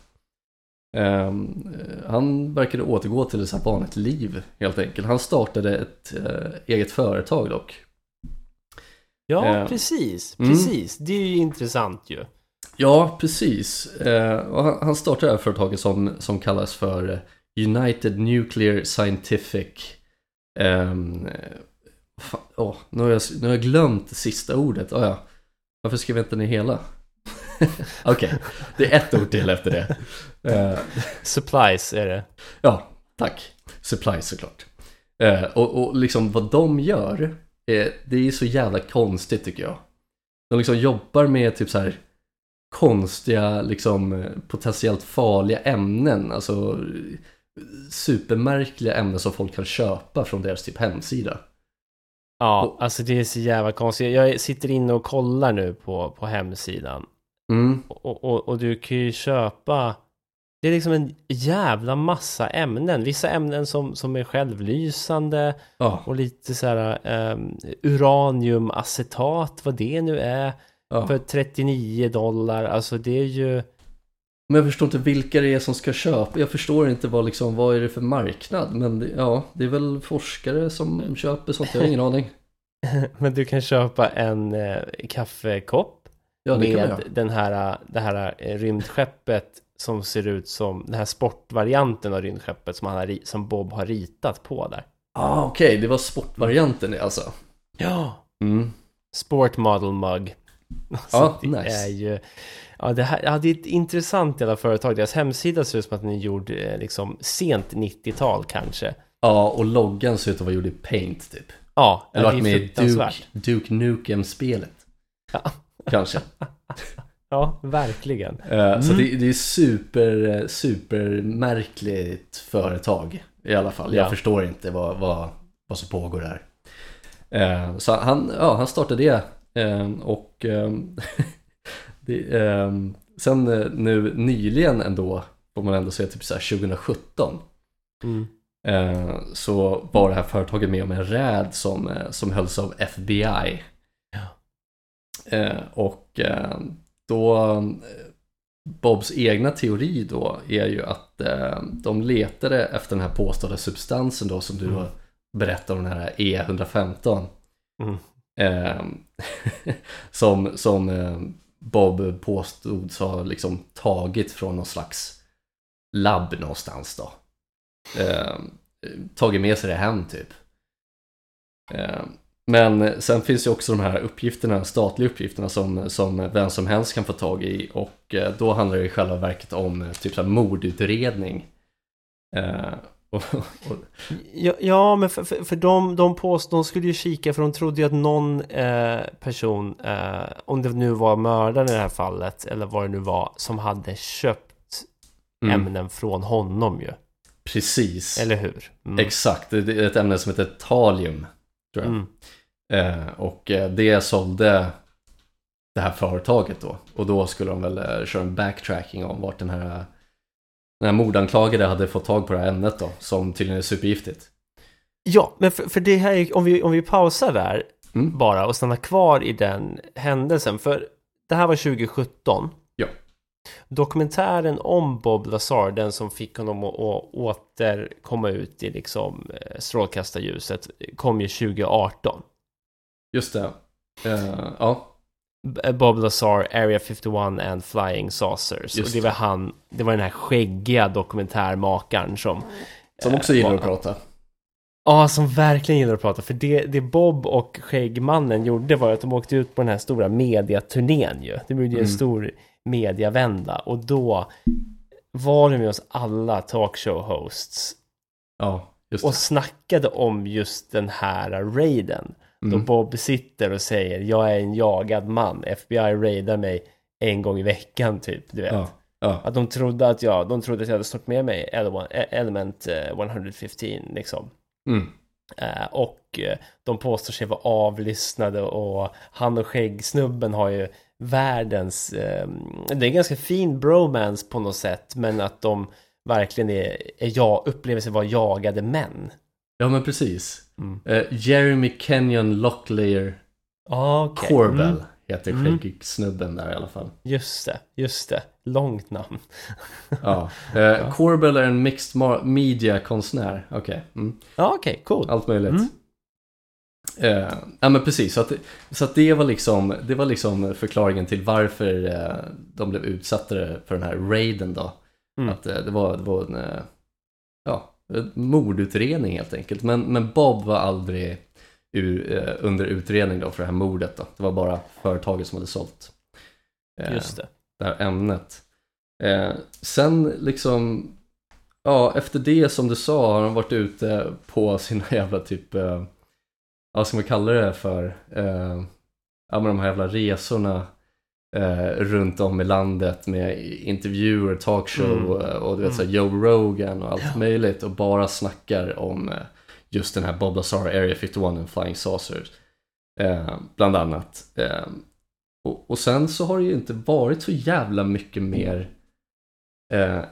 Ehm, eh, han verkade återgå till ett vanligt liv helt enkelt. Han startade ett eh, eget företag dock. Ja, Eh, precis. mm. Precis. Det är ju intressant ju. Ja, precis. Och han, startade det här företaget som, som kallas för United Nuclear Scientific ehm, eh, fan, åh, nu, har jag, nu har jag glömt det sista ordet. Oh, ja. Varför skrev jag inte ner hela? Okej, det är ett ord till efter det. Eh, Supplies är det. Ja, tack. Supplies såklart. Eh, och, och liksom vad de gör, eh, det är så jävla konstigt tycker jag. De liksom jobbar med typ så här konstiga, liksom eh, potentiellt farliga ämnen, alltså supermärkliga ämnen som folk kan köpa från deras typ hemsida. Ja, alltså det är så jävla konstigt. Jag sitter inne och kollar nu på, på hemsidan. Mm, Och, och, och du kan ju köpa Det är liksom en jävla massa ämnen Vissa ämnen som, som är självlysande ja, Och lite så här um, Uraniumacetat Vad det nu är ja. För 39 dollar Alltså det är ju Men jag förstår inte vilka det är som ska köpa. Jag förstår inte vad, liksom, vad är det för marknad. Men det, ja, det är väl forskare som köper sånt. Jag har ingen aning. Men du kan köpa en eh, kaffekopp Ja, det Med den här, det här eh, rymdskeppet Som ser ut som den här sportvarianten av rymdskeppet Som, har, som Bob har ritat på där Ah, Okej, det var sportvarianten alltså. Ja Mm. Sport Model Mug. Alltså, Ja, det nice. är ju... Ja, det, här, ja, det är ett intressant jävla företag. Deras hemsida ser ut som att den är gjord eh, liksom sent 90-tal kanske. Ja, och loggan ser ut att vara gjord i Paint typ. Ja, Eller varit med i Duke. Duke Nukem-spelet. Ja. Kanske. Ja, verkligen. Eh, Så Mm. det, det är super, eh, supermärkligt företag i alla fall. Jag Ja. förstår inte vad, vad, vad som pågår där. Så han, ja, han startade det och det, eh, sen nu nyligen ändå, får man ändå säga typ så här 2017 Mm. eh, så var det här företaget med om en räd som, eh, som hölls av FBI. Eh, och eh, då eh, Bobs egna teori då är ju att de letade efter den här påstådda substansen då som du Mm. har berättat om den här E115. Mm. Som som Bob påstods ha liksom tagit från någon slags labb någonstans då. Eh, tagit med sig det hem typ. Eh, men sen finns ju också de här uppgifterna, statliga uppgifterna som, som vem som helst kan få tag i och eh, då handlar det i själva verket om eh, typ så här mordutredning. Eh, Ja, ja, men för, för, för de, de påstod, de skulle ju kika för de trodde ju att någon eh, person, eh, om det nu var mördaren i det här fallet, eller vad det nu var, som hade köpt mm, ämnen från honom ju. precis, Eller hur? Mm. exakt, det är ett ämne som heter talium. Tror jag. Mm. Eh, och eh, det sålde det här företaget då. Och då skulle de väl eh, köra en backtracking om vart den här den här mordanklagade hade fått tag på det här ämnet då, som tydligen är supergiftigt. Ja, men för, för det här är, om vi, om vi pausar där Mm. bara och stannar kvar i den händelsen. För det här var 2017. Ja. Dokumentären om Bob Lazar, den som fick honom att, att åter komma ut i liksom eh, strålkastarljuset, kom ju 2018. Just det. Eh, ja, Bob Lazar, Area 51 and Flying Saucers. Just och det var han, det var den här skäggiga dokumentärmakaren som som också eh, gillar att prata. Ja, som verkligen gillar att prata. För det, det Bob och Skäggmannen gjorde var att de åkte ut på den här stora mediaturnén ju. Det blev ju en Mm. stor mediavända. Och då var de med oss alla talkshow-hosts. Ja, Och snackade om just den här raiden. Då Mm. Bob sitter och säger jag är en jagad man. FBI raidar mig en gång i veckan typ. Du vet. Ja, ja, Att de trodde att jag, de trodde att jag hade stått med mig Ele- Element eh, 115 liksom. mm. Eh, och eh, de påstår sig vara avlyssnade och han och skäggsnubben har ju världens, eh, det är en ganska fin bromance på något sätt, men att de verkligen är, är jag, upplever sig vara jagade män. Ja men precis. Mm. Eh, Jeremy Kenyon Locklear Ah, okej. Corbell Mm, heter Mm. skäggsnubben där i alla fall. just det, just det. Långt namn. Ja. Eh, Corbell är en mixed media-konstnär. Okej. Mm. Ja, okej, coolt. Allt möjligt. Eh, ja men precis, så att, så att det, var liksom, det var liksom förklaringen till varför eh, de blev utsatta för den här raiden då. Mm. Att eh, det var, det var en ja, mordutredning helt enkelt. Men, men Bob var aldrig ur, eh, under utredning då för det här mordet då. Det var bara företaget som hade sålt eh, Just det. det här ämnet. Eh, sen liksom, ja efter det som du sa har han varit ute på sina jävla typ, eh, vad ska man kalla det för, eh, ja men de här jävla resorna eh, runt om i landet med intervjuer, talkshow Mm. eh, och du vet Mm. så Joe Rogan och allt Ja. möjligt och bara snackar om eh, just den här Bob Lazar Area 51 and Flying Saucers. Eh, bland annat. Eh, och, och sen så har det ju inte varit så jävla mycket mer eh,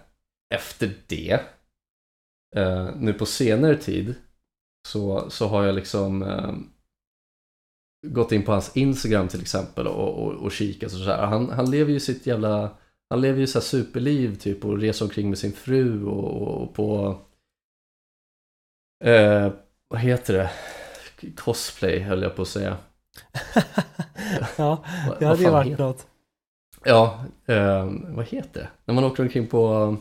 efter det. Eh, nu på senare tid så, så har jag liksom gått in på hans Instagram till exempel och, och, och kikat och så här. Han, han lever ju sitt jävla han lever ju så här superliv typ och reser omkring med sin fru och, och, på eh, vad heter det? Cosplay höll jag på att säga. ja, det hade ju varit något. Ja, eh, vad heter det? När man åker omkring på...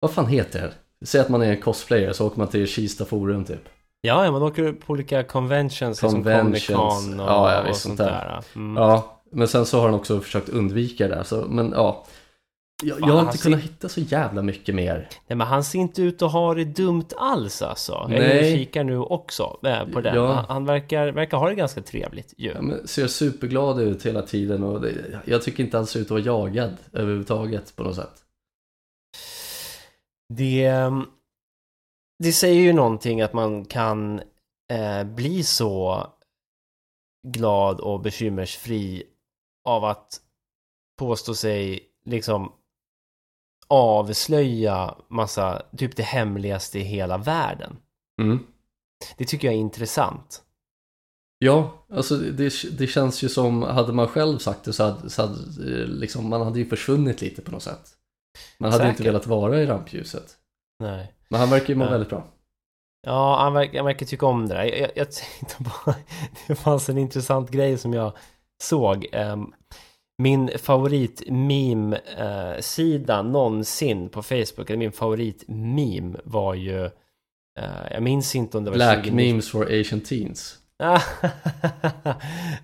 Vad fan heter det? Säg att man är en cosplayer så åker man till Kista Forum typ. Ja, ja, man åker på olika conventions, Conventions. som Comic Con och, Ja, ja, och sånt där. där. Mm. Ja, men sen så har han också försökt undvika det där. Så, men ja, jag, jag Fan, har han inte ser- kunnat hitta så jävla mycket mer. Nej, men han ser inte ut att ha det dumt alls alltså. Jag är Nej. och kikar nu också eh, på den. Ja. Han, han verkar, verkar ha det ganska trevligt ju. Ja, men ser superglad ut hela tiden och det, jag tycker inte han ser ut att vara jagad överhuvudtaget på något sätt. Det, ehm, det säger ju någonting att man kan eh, bli så glad och bekymmersfri av att påstå sig liksom avslöja massa, typ det hemligaste i hela världen. Mm. Det tycker jag är intressant. Ja, alltså det, det känns ju som, hade man själv sagt det så hade, så hade eh, liksom, man hade ju försvunnit lite på något sätt. Man hade inte Säkert. velat vara i rampljuset. Nej. Men han verkar ju må Ja. väldigt bra. Ja, han verkar, han verkar tycka om det där. Jag, jag, jag tänkte på, det fanns en intressant grej som jag såg. Ehm, min favorit meme eh, någonsin på Facebook, eller min favorit meme var ju, eh, jag minns inte om det var Black 2019. memes for Asian teens.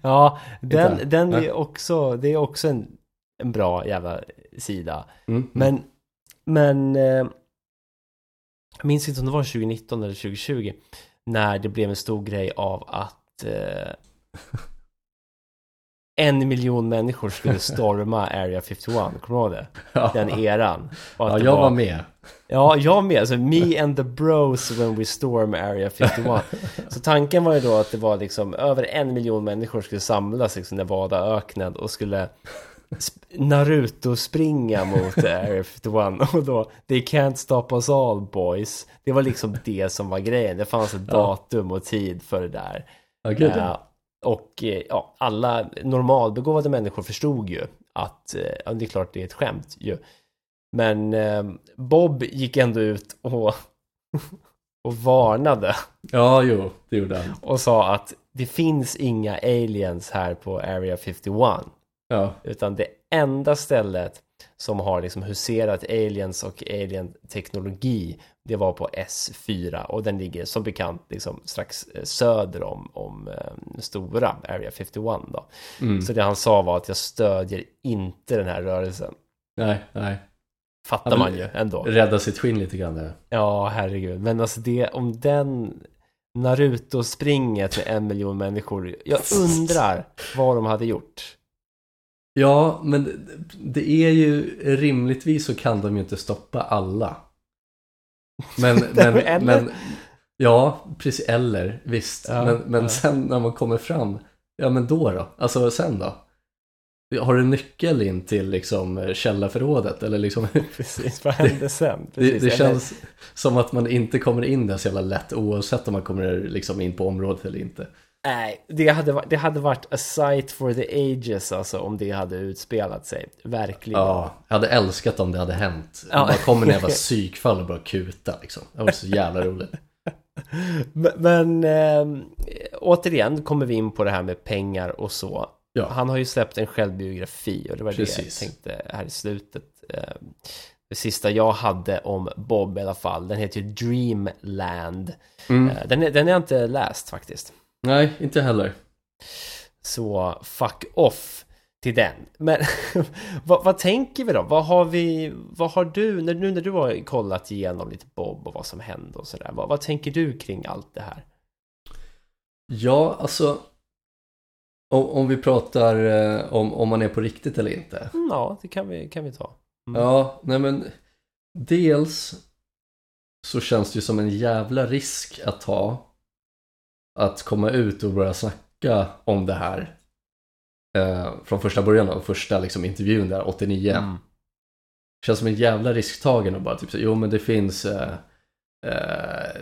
ja, den, Inte? den är också, det är också en, en bra jävla sida. Mm. Men, men eh, jag minns inte om det var 2019 eller 2020 när det blev en stor grej av att eh, en miljon människor skulle storma Area 51, kommer du ihåg det? ja. Den eran. Ja, jag var med. Ja, jag med. Alltså, me and the bros when we storm Area 51. Så tanken var ju då att det var liksom över en miljon människor skulle samlas liksom Nevada-öknen och skulle sp- Naruto springa mot Area 51 och då They can't stop us all boys. Det var liksom det som var grejen. Det fanns ett datum och tid för det där. Ja, gud. Eh, och eh, ja, alla normalbegåvade människor förstod ju att eh, ja, det är klart det är ett skämt ju. Men eh, Bob gick ändå ut och, och varnade Ja, jo, det gjorde han. och sa att det finns inga aliens här på Area 51. Ja, Utan det enda stället som har liksom huserat aliens och alien-teknologi det var på S4 och den ligger som bekant liksom strax eh, söder om, om eh, stora Area 51 då. mm. Så det han sa var att jag stödjer inte den här rörelsen. nej, nej. Fattar Ja, man ju ändå. Rädda sitt skinn lite grann där. Ja, herregud. Men alltså det, om den Naruto-springet med en miljon människor. Jag undrar vad de hade gjort. Ja, men det- det är ju rimligtvis så kan de ju inte stoppa alla. Men, men, Eller? men ja, precis, eller visst. Ja, men men ja. sen när man kommer fram, ja men då då? Alltså sen då? Har du nyckel in till liksom källarförrådet eller liksom? Precis, vad hände sen? Det, Precis, det eller- känns som att man inte kommer in där så jävla lätt oavsett om man kommer liksom in på området eller inte. Nej, det hade, det hade varit a sight for the ages alltså om det hade utspelat sig. Verkligen. Ja, jag hade älskat om det hade hänt. Ja. Ja. Bara kommer en jävla psykfall och bara kuta liksom. Det var så jävla roligt. Men, eh, återigen kommer vi in på det här med pengar och så. Ja. Han har ju släppt en självbiografi och det var Precis. det jag tänkte här i slutet. Eh, det sista jag hade om Bob i alla fall, den heter ju Dreamland. Mm. Eh, den, är, den jag inte läst faktiskt. Nej, inte heller. Så fuck off till den. Men vad, vad tänker vi då? Vad har vi, vad har du, när, nu när du har kollat igenom lite Bob och vad som hände och sådär. Vad, vad tänker du kring allt det här? Ja, alltså. Om, om vi pratar eh, om, om man är på riktigt eller inte. Mm, Ja, det kan vi, kan vi ta. Mm. Ja, nej men. Dels så känns det ju som en jävla risk att ta. Att komma ut och börja snacka om det här. Eh, från första början av första liksom, intervjun där, 89. Mm. Känns som en jävla risktagen och bara typ så, jo men det finns eh, eh,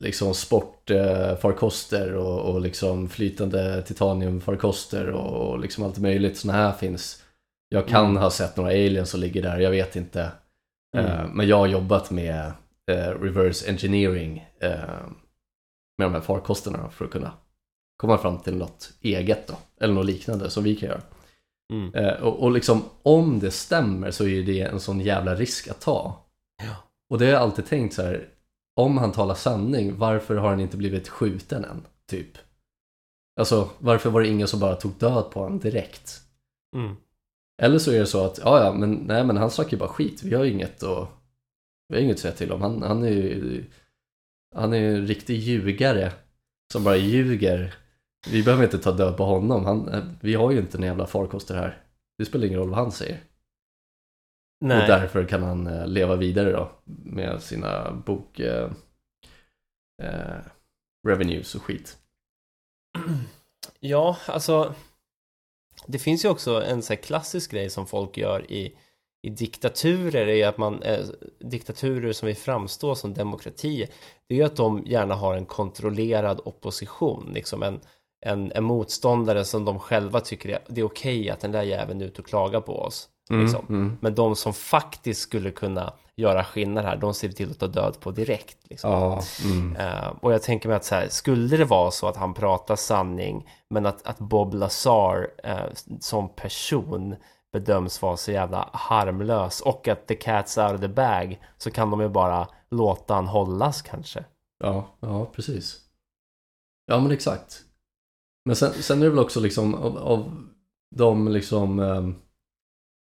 liksom sportfarkoster och, och liksom flytande titaniumfarkoster och, och liksom allt möjligt sådana här finns. Jag kan Mm. ha sett några aliens som ligger där, jag vet inte. Eh, Mm. men jag har jobbat med eh, reverse engineering eh, med de här farkosterna för att kunna komma fram till något eget då, eller något liknande som vi kan göra. Mm. Eh, och, och liksom om det stämmer så är det en sån jävla risk att ta. Ja. Och det har jag alltid tänkt så här, om han talar sanning, varför har han inte blivit skjuten än? Typ. Alltså, varför var det ingen som bara tog död på honom direkt? Mm. Eller så är det så att, ja ja, men nej men han snackar ju bara skit, vi har ju inget att, vi har inget att säga till om. Han, han är ju, han är ju en riktig ljugare som bara ljuger. Vi behöver inte ta död på honom, han, vi har ju inte en jävla farkoster här. Det spelar ingen roll vad han säger. Nej. Och därför kan han eh, leva vidare då med sina bok eh, eh, revenues och skit. Ja, alltså det finns ju också en så klassisk grej som folk gör i, i diktaturer är att man, eh, diktaturer som vill framstå som demokratier, det är ju att de gärna har en kontrollerad opposition, liksom en, en, en motståndare som de själva tycker är, det är okej att den där jäveln är ute och klagar på oss. Liksom. mm. Men de som faktiskt skulle kunna göra skillnad här, de ser vi till att ta död på direkt. Liksom. Ja, mm. Eh, och jag tänker mig att så här, skulle det vara så att han pratar sanning men att, att Bob Lazar eh, som person bedöms vara så jävla harmlös och att the cat's out of the bag så kan de ju bara låta han hållas kanske. Ja, ja precis. Ja men exakt. Men sen, sen är det väl också liksom av, av de liksom ehm,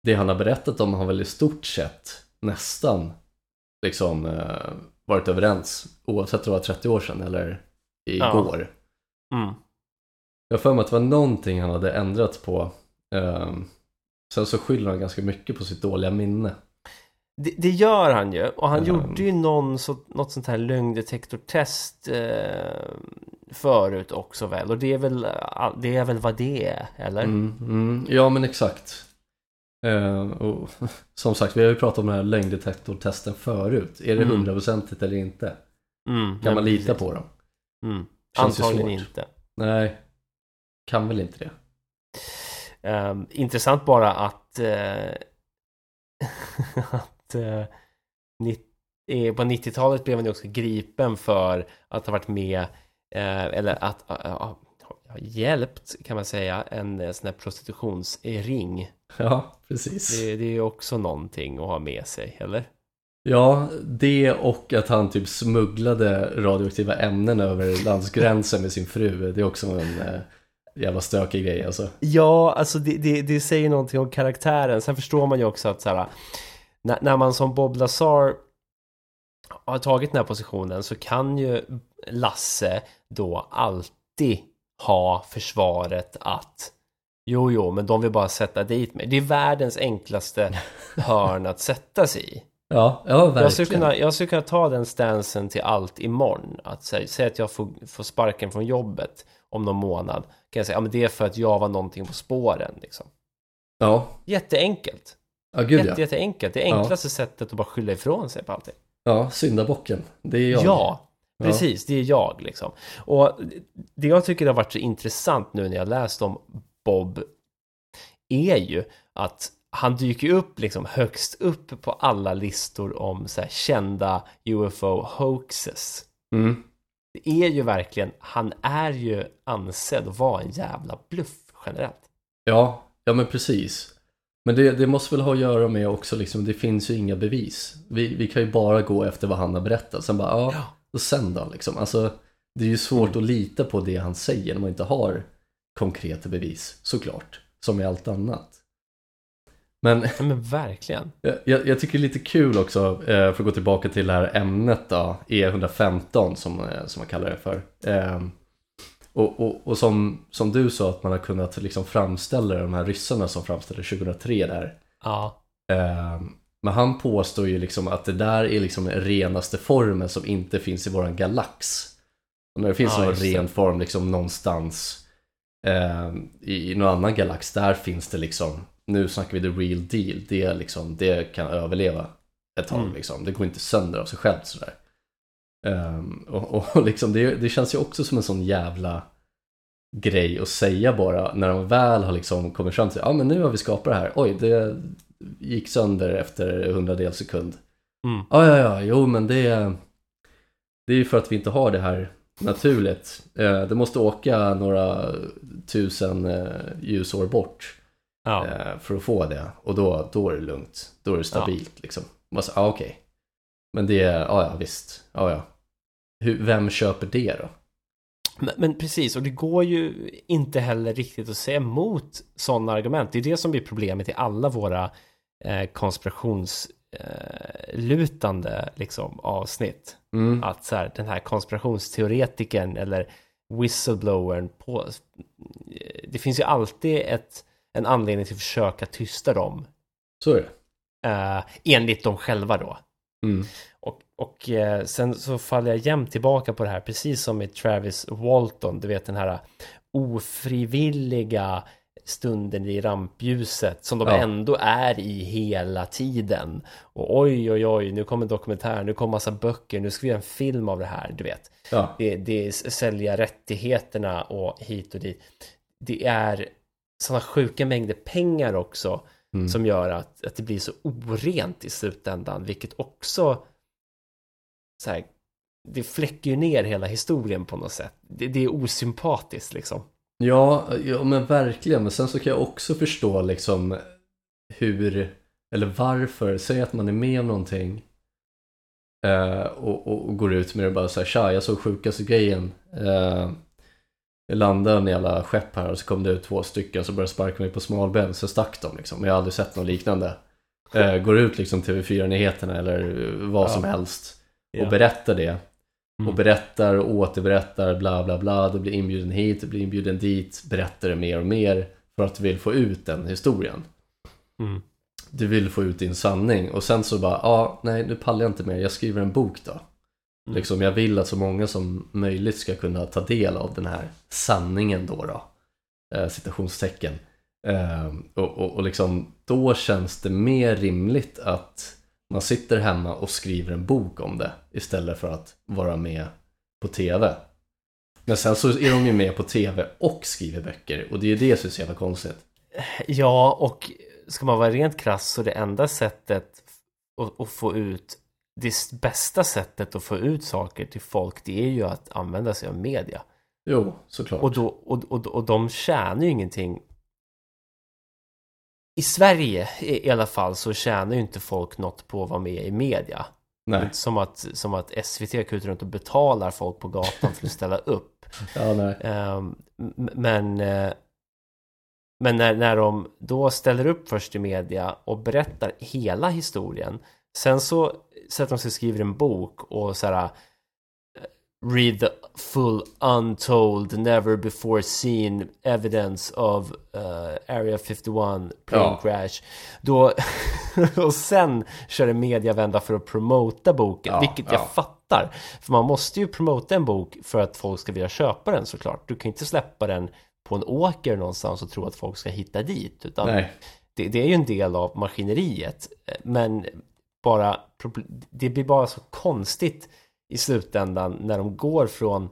det han har berättat om har väl i stort sett nästan liksom eh, varit överens oavsett om det var 30 år sedan eller igår. Mm. Jag har för mig att det var någonting han hade ändrat på. ehm, sen så skyller han ganska mycket på sitt dåliga minne. Det, det gör han ju och han Ja. gjorde ju någon så, något sånt här lögndetektortest eh, förut också väl och det är väl, det är väl vad det är eller? Mm, mm, ja men exakt. Eh, och, som sagt, vi har ju pratat om den här lögndetektortesten förut. Är det Mm. hundraprocentigt eller inte? Mm, Kan man lita precis. på dem? Mm. Antagligen inte. Nej, kan väl inte det. Ehm, intressant bara att, eh, att eh, på 90-talet blev han ju också gripen för att ha varit med eller att ha hjälpt kan man säga en sån här prostitutionsring. Ja, precis. Det, det är ju också någonting att ha med sig, eller? Ja, det och att han typ smugglade radioaktiva ämnen över landsgränsen med sin fru. Det är också en jävla stökig grej alltså. Ja, alltså det, det, det säger någonting om karaktären. Sen förstår man ju också att så här, när, när man som Bob Lazar har tagit den här positionen så kan ju Lasse då alltid ha försvaret att jo, jo, men de vill bara sätta dit mig. Det är världens enklaste hörn att sätta sig i. Ja, ja verkligen. Jag skulle, kunna, jag skulle kunna ta den stansen till allt imorgon. Att säga, säga att jag får, får sparken från jobbet om någon månad. Kan jag säga, ja men det är för att jag var någonting på spåren liksom. Ja, Jätteenkelt. ja gud Jätte, ja. jätteenkelt. Det enklaste sättet att bara skylla ifrån sig på allting. Ja, syndabocken. Det är jag. Ja, precis. Det är jag liksom. Och det jag tycker har varit så intressant nu när jag läst om Bob är ju att han dyker upp liksom högst upp på alla listor om så kända UFO hoaxes. Mm. Det är ju verkligen, han är ju ansedd att vara en jävla bluff generellt. Ja, ja men precis. Men det, det måste väl ha att göra med också liksom, det finns ju inga bevis. Vi, vi kan ju bara gå efter vad han har berättat. Sen bara, ja, och sen då liksom. Alltså, det är ju svårt att lita på det han säger när man inte har konkreta bevis, såklart. Som med allt annat. Men Ja, men verkligen. jag, jag tycker det är lite kul också, eh, för att gå tillbaka till det här ämnet då, E115 som, eh, som man kallar det för. Ehm, Och, och, och som, som du sa, att man har kunnat liksom framställa de här ryssarna som framställde 2003 där. Ja, Ehm, Men han påstår ju liksom att det där är liksom renaste formen som inte finns i våran galax. Och när det finns Ja, någon ren form liksom någonstans i, i någon annan galax, där finns det liksom, nu snackar vi the real deal, det, liksom, det kan överleva ett tag Mm. liksom. Det går inte sönder av sig självt sådär. Ehm, och, och liksom det, det känns ju också som en sån jävla grej att säga bara när de väl har liksom kommit fram till ja men nu har vi skapat det här, oj det gick sönder efter hundradels sekund. Mm. Ja, ja, ja, jo men det, det är ju för att vi inte har det här naturligt. Eh, Det måste åka några tusen eh, ljusår bort ja. eh, för att få det och då, då är det lugnt. Då är det stabilt liksom. Man säger, ja okej. Men det, är- ja ja visst, ja ja. Hur, vem köper det då? Men, men precis, och det går ju inte heller riktigt att säga emot sådana argument. Det är det som blir problemet i alla våra eh, konspirationslutande eh, lutande, liksom, avsnitt. Mm. Att så här, den här konspirationsteoretikern eller whistleblowern på... Det finns ju alltid ett, en anledning till att försöka tysta dem. Så är det. Eh, enligt dem själva då. Mm. Och, och eh, sen så faller jag jämt tillbaka på det här, precis som med Travis Walton, du vet den här ofrivilliga stunden i rampljuset som de Ja. ändå är i hela tiden. Och oj, oj, oj, nu kommer en dokumentär, nu kommer massa böcker, nu ska vi göra en film av det här, du vet. Ja, Det, det är sälja rättigheterna och hit och dit. Det är sådana sjuka mängder pengar också Mm. som gör att, att det blir så orent i slutändan, vilket också så här, det fläcker ju ner hela historien på något sätt. Det, det är osympatiskt liksom. Ja, ja, men verkligen. Men sen så kan jag också förstå liksom hur, eller varför, säg att man är med om någonting eh, och, och, och går ut med det och bara såhär, tja, jag såg sjukaste grejen. Eh, jag landade en jävla skepp här och så kom det ut två stycken så började sparka mig på smalben så stack de liksom. Jag har aldrig sett något liknande. Eh, går ut liksom TV4-nyheterna eller vad Ja. som helst och Ja. berättar det. Mm. Och berättar och återberättar bla bla bla. Du blir inbjuden hit, du blir inbjuden dit. Berättar det mer och mer för att du vill få ut den historien. Mm. Du vill få ut din sanning och sen så bara, ja, ah, nej nu pallar jag inte mer, jag skriver en bok då. Mm. Liksom, jag vill att så många som möjligt ska kunna ta del av den här sanningen då då. Eh, citationstecken. Eh, och, och, och liksom, då känns det mer rimligt att man sitter hemma och skriver en bok om det istället för att vara med på TV. Men sen så är de ju med på TV och skriver böcker och det är ju det som är så jävla konstigt. Ja, och ska man vara rent krass så det enda sättet att, att få ut det bästa sättet att få ut saker till folk det är ju att använda sig av media. Jo, såklart. Och, då, och, och, och de tjänar ju ingenting. I Sverige i alla fall så tjänar ju inte folk något på att vara med i media. Nej. Som att, som att SVT kutar runt och betalar folk på gatan för att ställa upp. Ja, nej. Um, men uh, men när, när de då ställer upp först i media och berättar hela historien Sen så sätter de sig och skriver en bok och så här read the full untold never before seen evidence of uh, Area 51 plane Ja. crash. Då, och sen kör en mediavända för att promota boken, Ja, vilket jag ja. fattar. För man måste ju promota en bok för att folk ska vilja köpa den såklart. Du kan inte släppa den på en åker någonstans och tro att folk ska hitta dit. Utan nej. det, det är ju en del av maskineriet. Men bara, det blir bara så konstigt i slutändan när de går från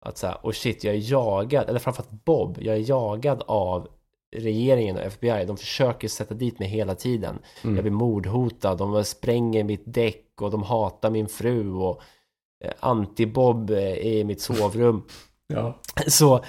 att säga, oh shit, jag är jagad, eller framförallt Bob, jag är jagad av regeringen och FBI. De försöker sätta dit mig hela tiden. Mm. Jag blir mordhotad, de spränger mitt däck och de hatar min fru och eh, anti-Bob är i mitt sovrum. Ja. Så,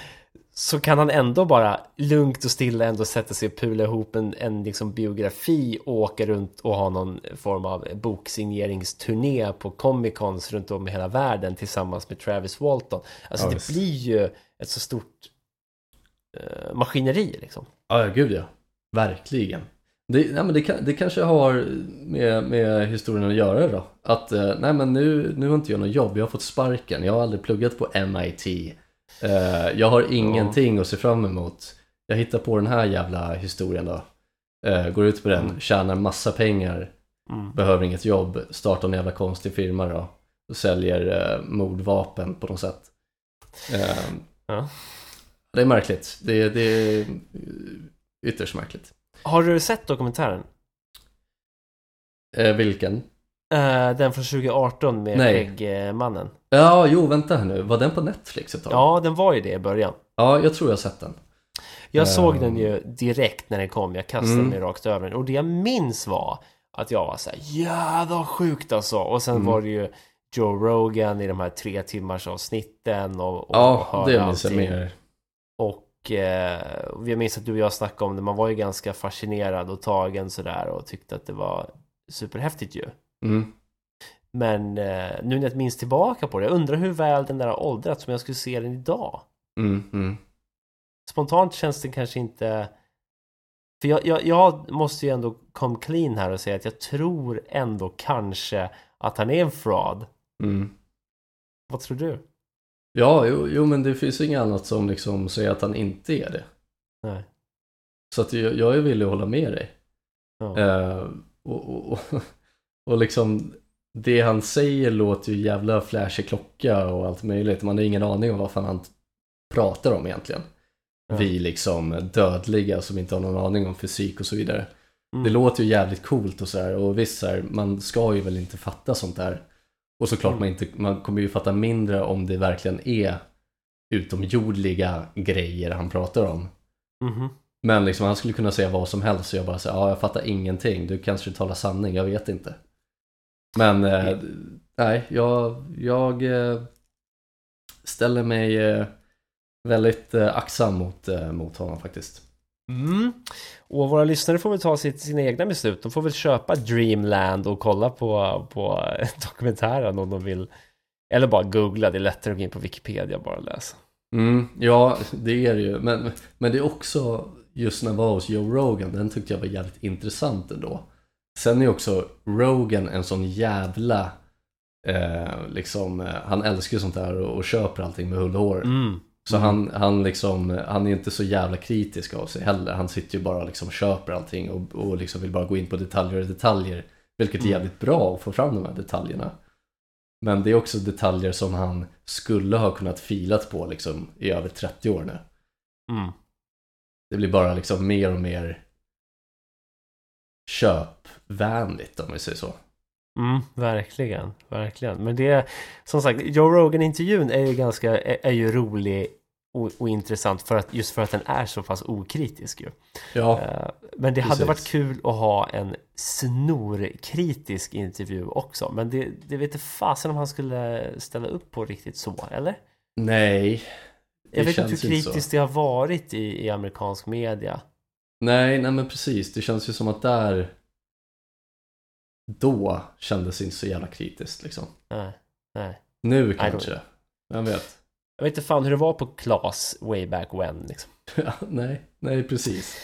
så kan han ändå bara lugnt och stilla ändå sätta sig och pula ihop en, en liksom biografi och åka runt och ha någon form av boksigneringsturné på Comic Cons runt om i hela världen tillsammans med Travis Walton. Alltså Ja, det visst. blir ju ett så stort eh, maskineri liksom. Ja, gud ja. Verkligen. Det, nej, men det, kan, det kanske har med, med historien att göra då. Att eh, nej men nu, nu har inte jag något jobb, jag har fått sparken, jag har aldrig pluggat på MIT. Eh, jag har ingenting att se fram emot. Jag hittar på den här jävla historien då. Eh, går ut på den, Mm. tjänar massa pengar, Mm. behöver inget jobb, startar en jävla konstig firma då. Och säljer eh, mordvapen på något sätt. Eh, Ja. Det är märkligt. Det, det är ytterst märkligt. Har du sett dokumentären? Vilken? Eh, den från 2018 med. Skäggmannen. Ja, jo, vänta här nu. Var den på Netflix ett tag? Ja, den var ju det i början. Ja, jag tror jag har sett den. Jag såg Ehm. den ju direkt när den kom, jag kastade Mm. mig rakt över den och det jag minns var att jag var så här, jävla sjukt alltså och sen Mm. var det ju Joe Rogan i de här tre timmars avsnitten och, och Ja, det minns jag mer. Och eh, jag minns att du och jag snackade om det, man var ju ganska fascinerad och tagen sådär och tyckte att det var superhäftigt ju. Mm. Men eh, nu när jag minns tillbaka på det, jag undrar hur väl den där har åldrats om jag skulle se den idag. Mm, mm. spontant känns det kanske inte för jag, jag, jag måste ju ändå come clean här och säga att jag tror ändå kanske att han är en fraud. Mm. Vad tror du? Ja, jo, jo, men det finns inget annat som liksom säger att han inte är det. Nej. Så att jag, jag är villig att hålla med dig. Ja. Eh, och, och, och, och liksom det han säger låter ju jävla flashig klocka och allt möjligt. Man har ingen aning om vad fan han pratar om egentligen. Ja. Vi liksom dödliga som inte har någon aning om fysik och så vidare. Mm. Det låter ju jävligt coolt och sådär och visst så här, man ska ju väl inte fatta sånt där. Och såklart Mm. man, inte, man kommer ju fatta mindre om det verkligen är utomjordliga grejer han pratar om. Mhm. Men liksom han skulle kunna säga vad som helst och jag bara säger ja jag fattar ingenting, du kanske talar sanning, jag vet inte. Men eh, nej, jag, jag eh, ställer mig eh, väldigt eh, aktsam mot, mot honom faktiskt. Mm. Och våra lyssnare får väl ta sitt, sina egna beslut. De får väl köpa Dreamland och kolla på, på dokumentären om de vill. Eller bara googla, det är lättare att gå in på Wikipedia och bara läsa. Mm, ja, det är det ju. Men, men det är också, just när jag var hos Joe Rogan, den tyckte jag var jävligt intressant ändå. Sen är också Rogan en sån jävla, eh, liksom, eh, han älskar ju sånt där och, och köper allting med hull och hår. Mm. Så han, han, liksom, han är inte så jävla kritisk av sig heller. Han sitter ju bara och liksom köper allting och, och liksom vill bara gå in på detaljer och detaljer. Vilket är Mm. jävligt bra att få fram de här detaljerna. Men det är också detaljer som han skulle ha kunnat filat på liksom i över 30 år nu. Mm. Det blir bara liksom mer och mer köpvänligt om vi säger så. Mm, verkligen, verkligen. Men det, som sagt, Joe Rogan-intervjun är ju ganska, är, är ju rolig och, och, intressant för att, just för att den är så pass okritisk ju. Ja, Eh, Men det hade precis. varit kul att ha en snorkritisk intervju också. Men det, det vet inte fasen om han skulle ställa upp på riktigt så, eller? nej. Jag vet inte hur kritiskt det har varit i, i amerikansk media. Nej, nej men precis. Det känns ju som att där då kändes det inte så jävla kritiskt liksom. Nej, nej. Nu kanske. Vem vet? Jag vet inte fan hur det var på Klas way back when liksom. Nej, nej precis.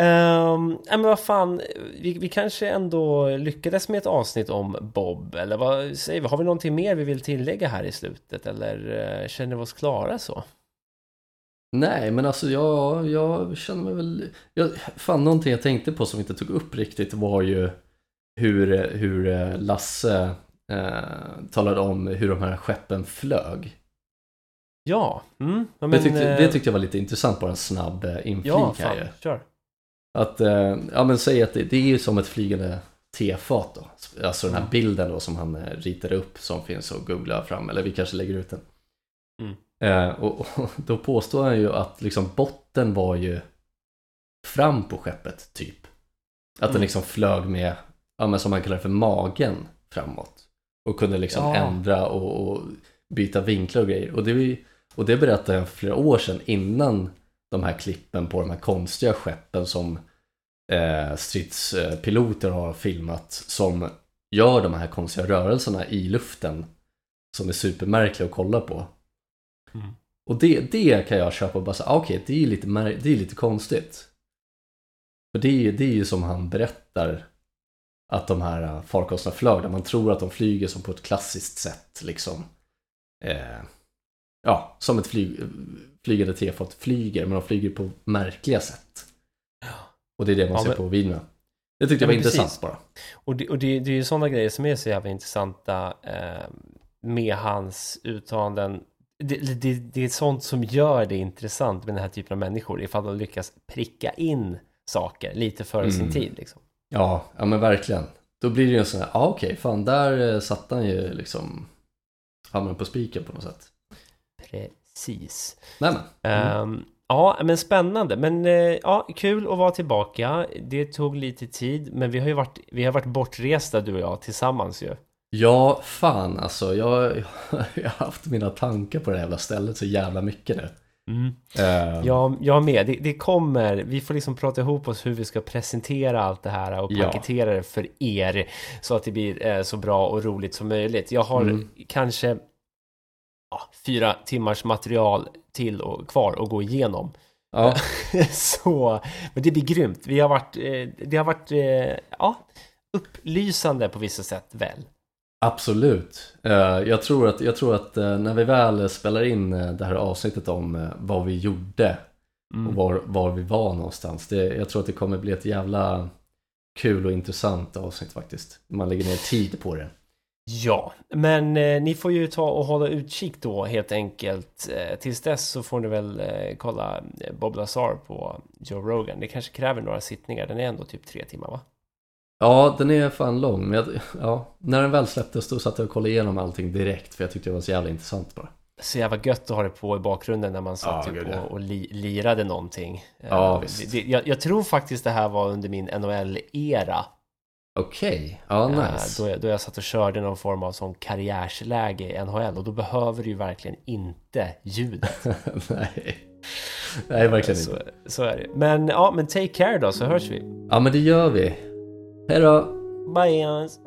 Um, ja, men vad fan, vi, vi kanske ändå lyckades med ett avsnitt om Bob, eller vad säger vi? Har vi någonting mer vi vill tillägga här i slutet, eller eh, känner vi oss klara så? Nej, men alltså jag, jag känner mig väl... Jag, fan, någonting jag tänkte på som vi inte tog upp riktigt var ju hur, hur eh, Lasse eh, talade om hur de här skeppen flög. Ja, mm, ja, det, men, tyckte, eh, det tyckte jag var lite intressant, bara en snabb eh, inflik Ja, här fan, ju. kör. Att, eh, ja men säg att det, det är ju som ett flygande tefat då. Alltså den här Mm. bilden då som han ritade upp som finns att googla fram, eller vi kanske lägger ut den. Mm. Eh, och, och då påstår han ju att liksom botten var ju fram på skeppet typ. Att den Mm. liksom flög med, ja men som man kallar för magen framåt. Och kunde liksom Ja. ändra och, och byta vinklar och grejer. Och det, och det berättade jag för flera år sedan innan de här klippen på de här konstiga skeppen som eh, stridspiloter har filmat som gör de här konstiga rörelserna i luften som är supermärkliga att kolla på. Mm. Och det, det kan jag köpa och bara säga, ah, okej, det är lite, det är lite konstigt. För det är, det är ju som han berättar att de här eh, farkosterna flög, där man tror att de flyger som på ett klassiskt sätt, liksom. Eh, ja, som ett flyg, flygande tefat flyger, men de flyger på märkliga sätt. Och det är det man Ja, ser men- på videorna. Det tyckte Ja, jag var precis. intressant bara. Och, det, och det, det är ju sådana grejer som är så jävla intressanta eh, med hans uttalanden. Det, det, det är sånt som gör det intressant med den här typen av människor, ifall de lyckas pricka in saker lite före sin Mm. tid. Liksom. Ja, ja men verkligen. Då blir det ju en sån här, ja okej, fan där eh, satt han ju liksom hamnade på spiken på något sätt. Precis. Nej men. Mm. Ehm, ja, men spännande. Men eh, ja, kul att vara tillbaka. Det tog lite tid, men vi har ju varit, vi har varit bortresta du och jag tillsammans ju. Ja, fan alltså. Jag, jag har haft mina tankar på det här jävla stället så jävla mycket nu. Eh, Jag, jag med. Det, det kommer. Vi får liksom prata ihop oss hur vi ska presentera allt det här och Ja. paketera det för er så att det blir eh, så bra och roligt som möjligt. Jag har Mm. kanske ja, fyra timmars material till och kvar att gå igenom. ja, så, men det blir grymt. Vi har varit, eh, det har varit, eh, ja, upplysande på vissa sätt väl. Absolut. Eh, jag tror att, jag tror att eh, när vi väl spelar in eh, det här avsnittet om vad vi gjorde Mm. och var, var vi var någonstans. Det, jag tror att det kommer bli ett jävla kul och intressant avsnitt faktiskt. Man lägger ner tid på det. Ja, men eh, ni får ju ta och hålla utkik då helt enkelt. Eh, tills dess så får ni väl eh, kolla Bob Lazar på Joe Rogan. Det kanske kräver några sittningar. Den är ändå typ tre timmar va? Ja, den är fan lång. Men jag, ja, när den väl släpptes då satt jag och kollade igenom allting direkt för jag tyckte det var så jävla intressant bara. Så jävla gött att ha det på i bakgrunden när man satt Ja, typ och, och li, lirade någonting. Eh, Ja, det, visst. det, jag, jag tror faktiskt det här var under min NHL-era. Okej, ja Eh, nice. Då, jag, då jag satt och körde någon form av sån karriärsläge i NHL och då behöver du ju verkligen inte ljudet. Nej. Nej, verkligen så, inte. så är det. Men ja, men take care då så hörs vi. Ja, men det gör vi. Hello, Bye, guys.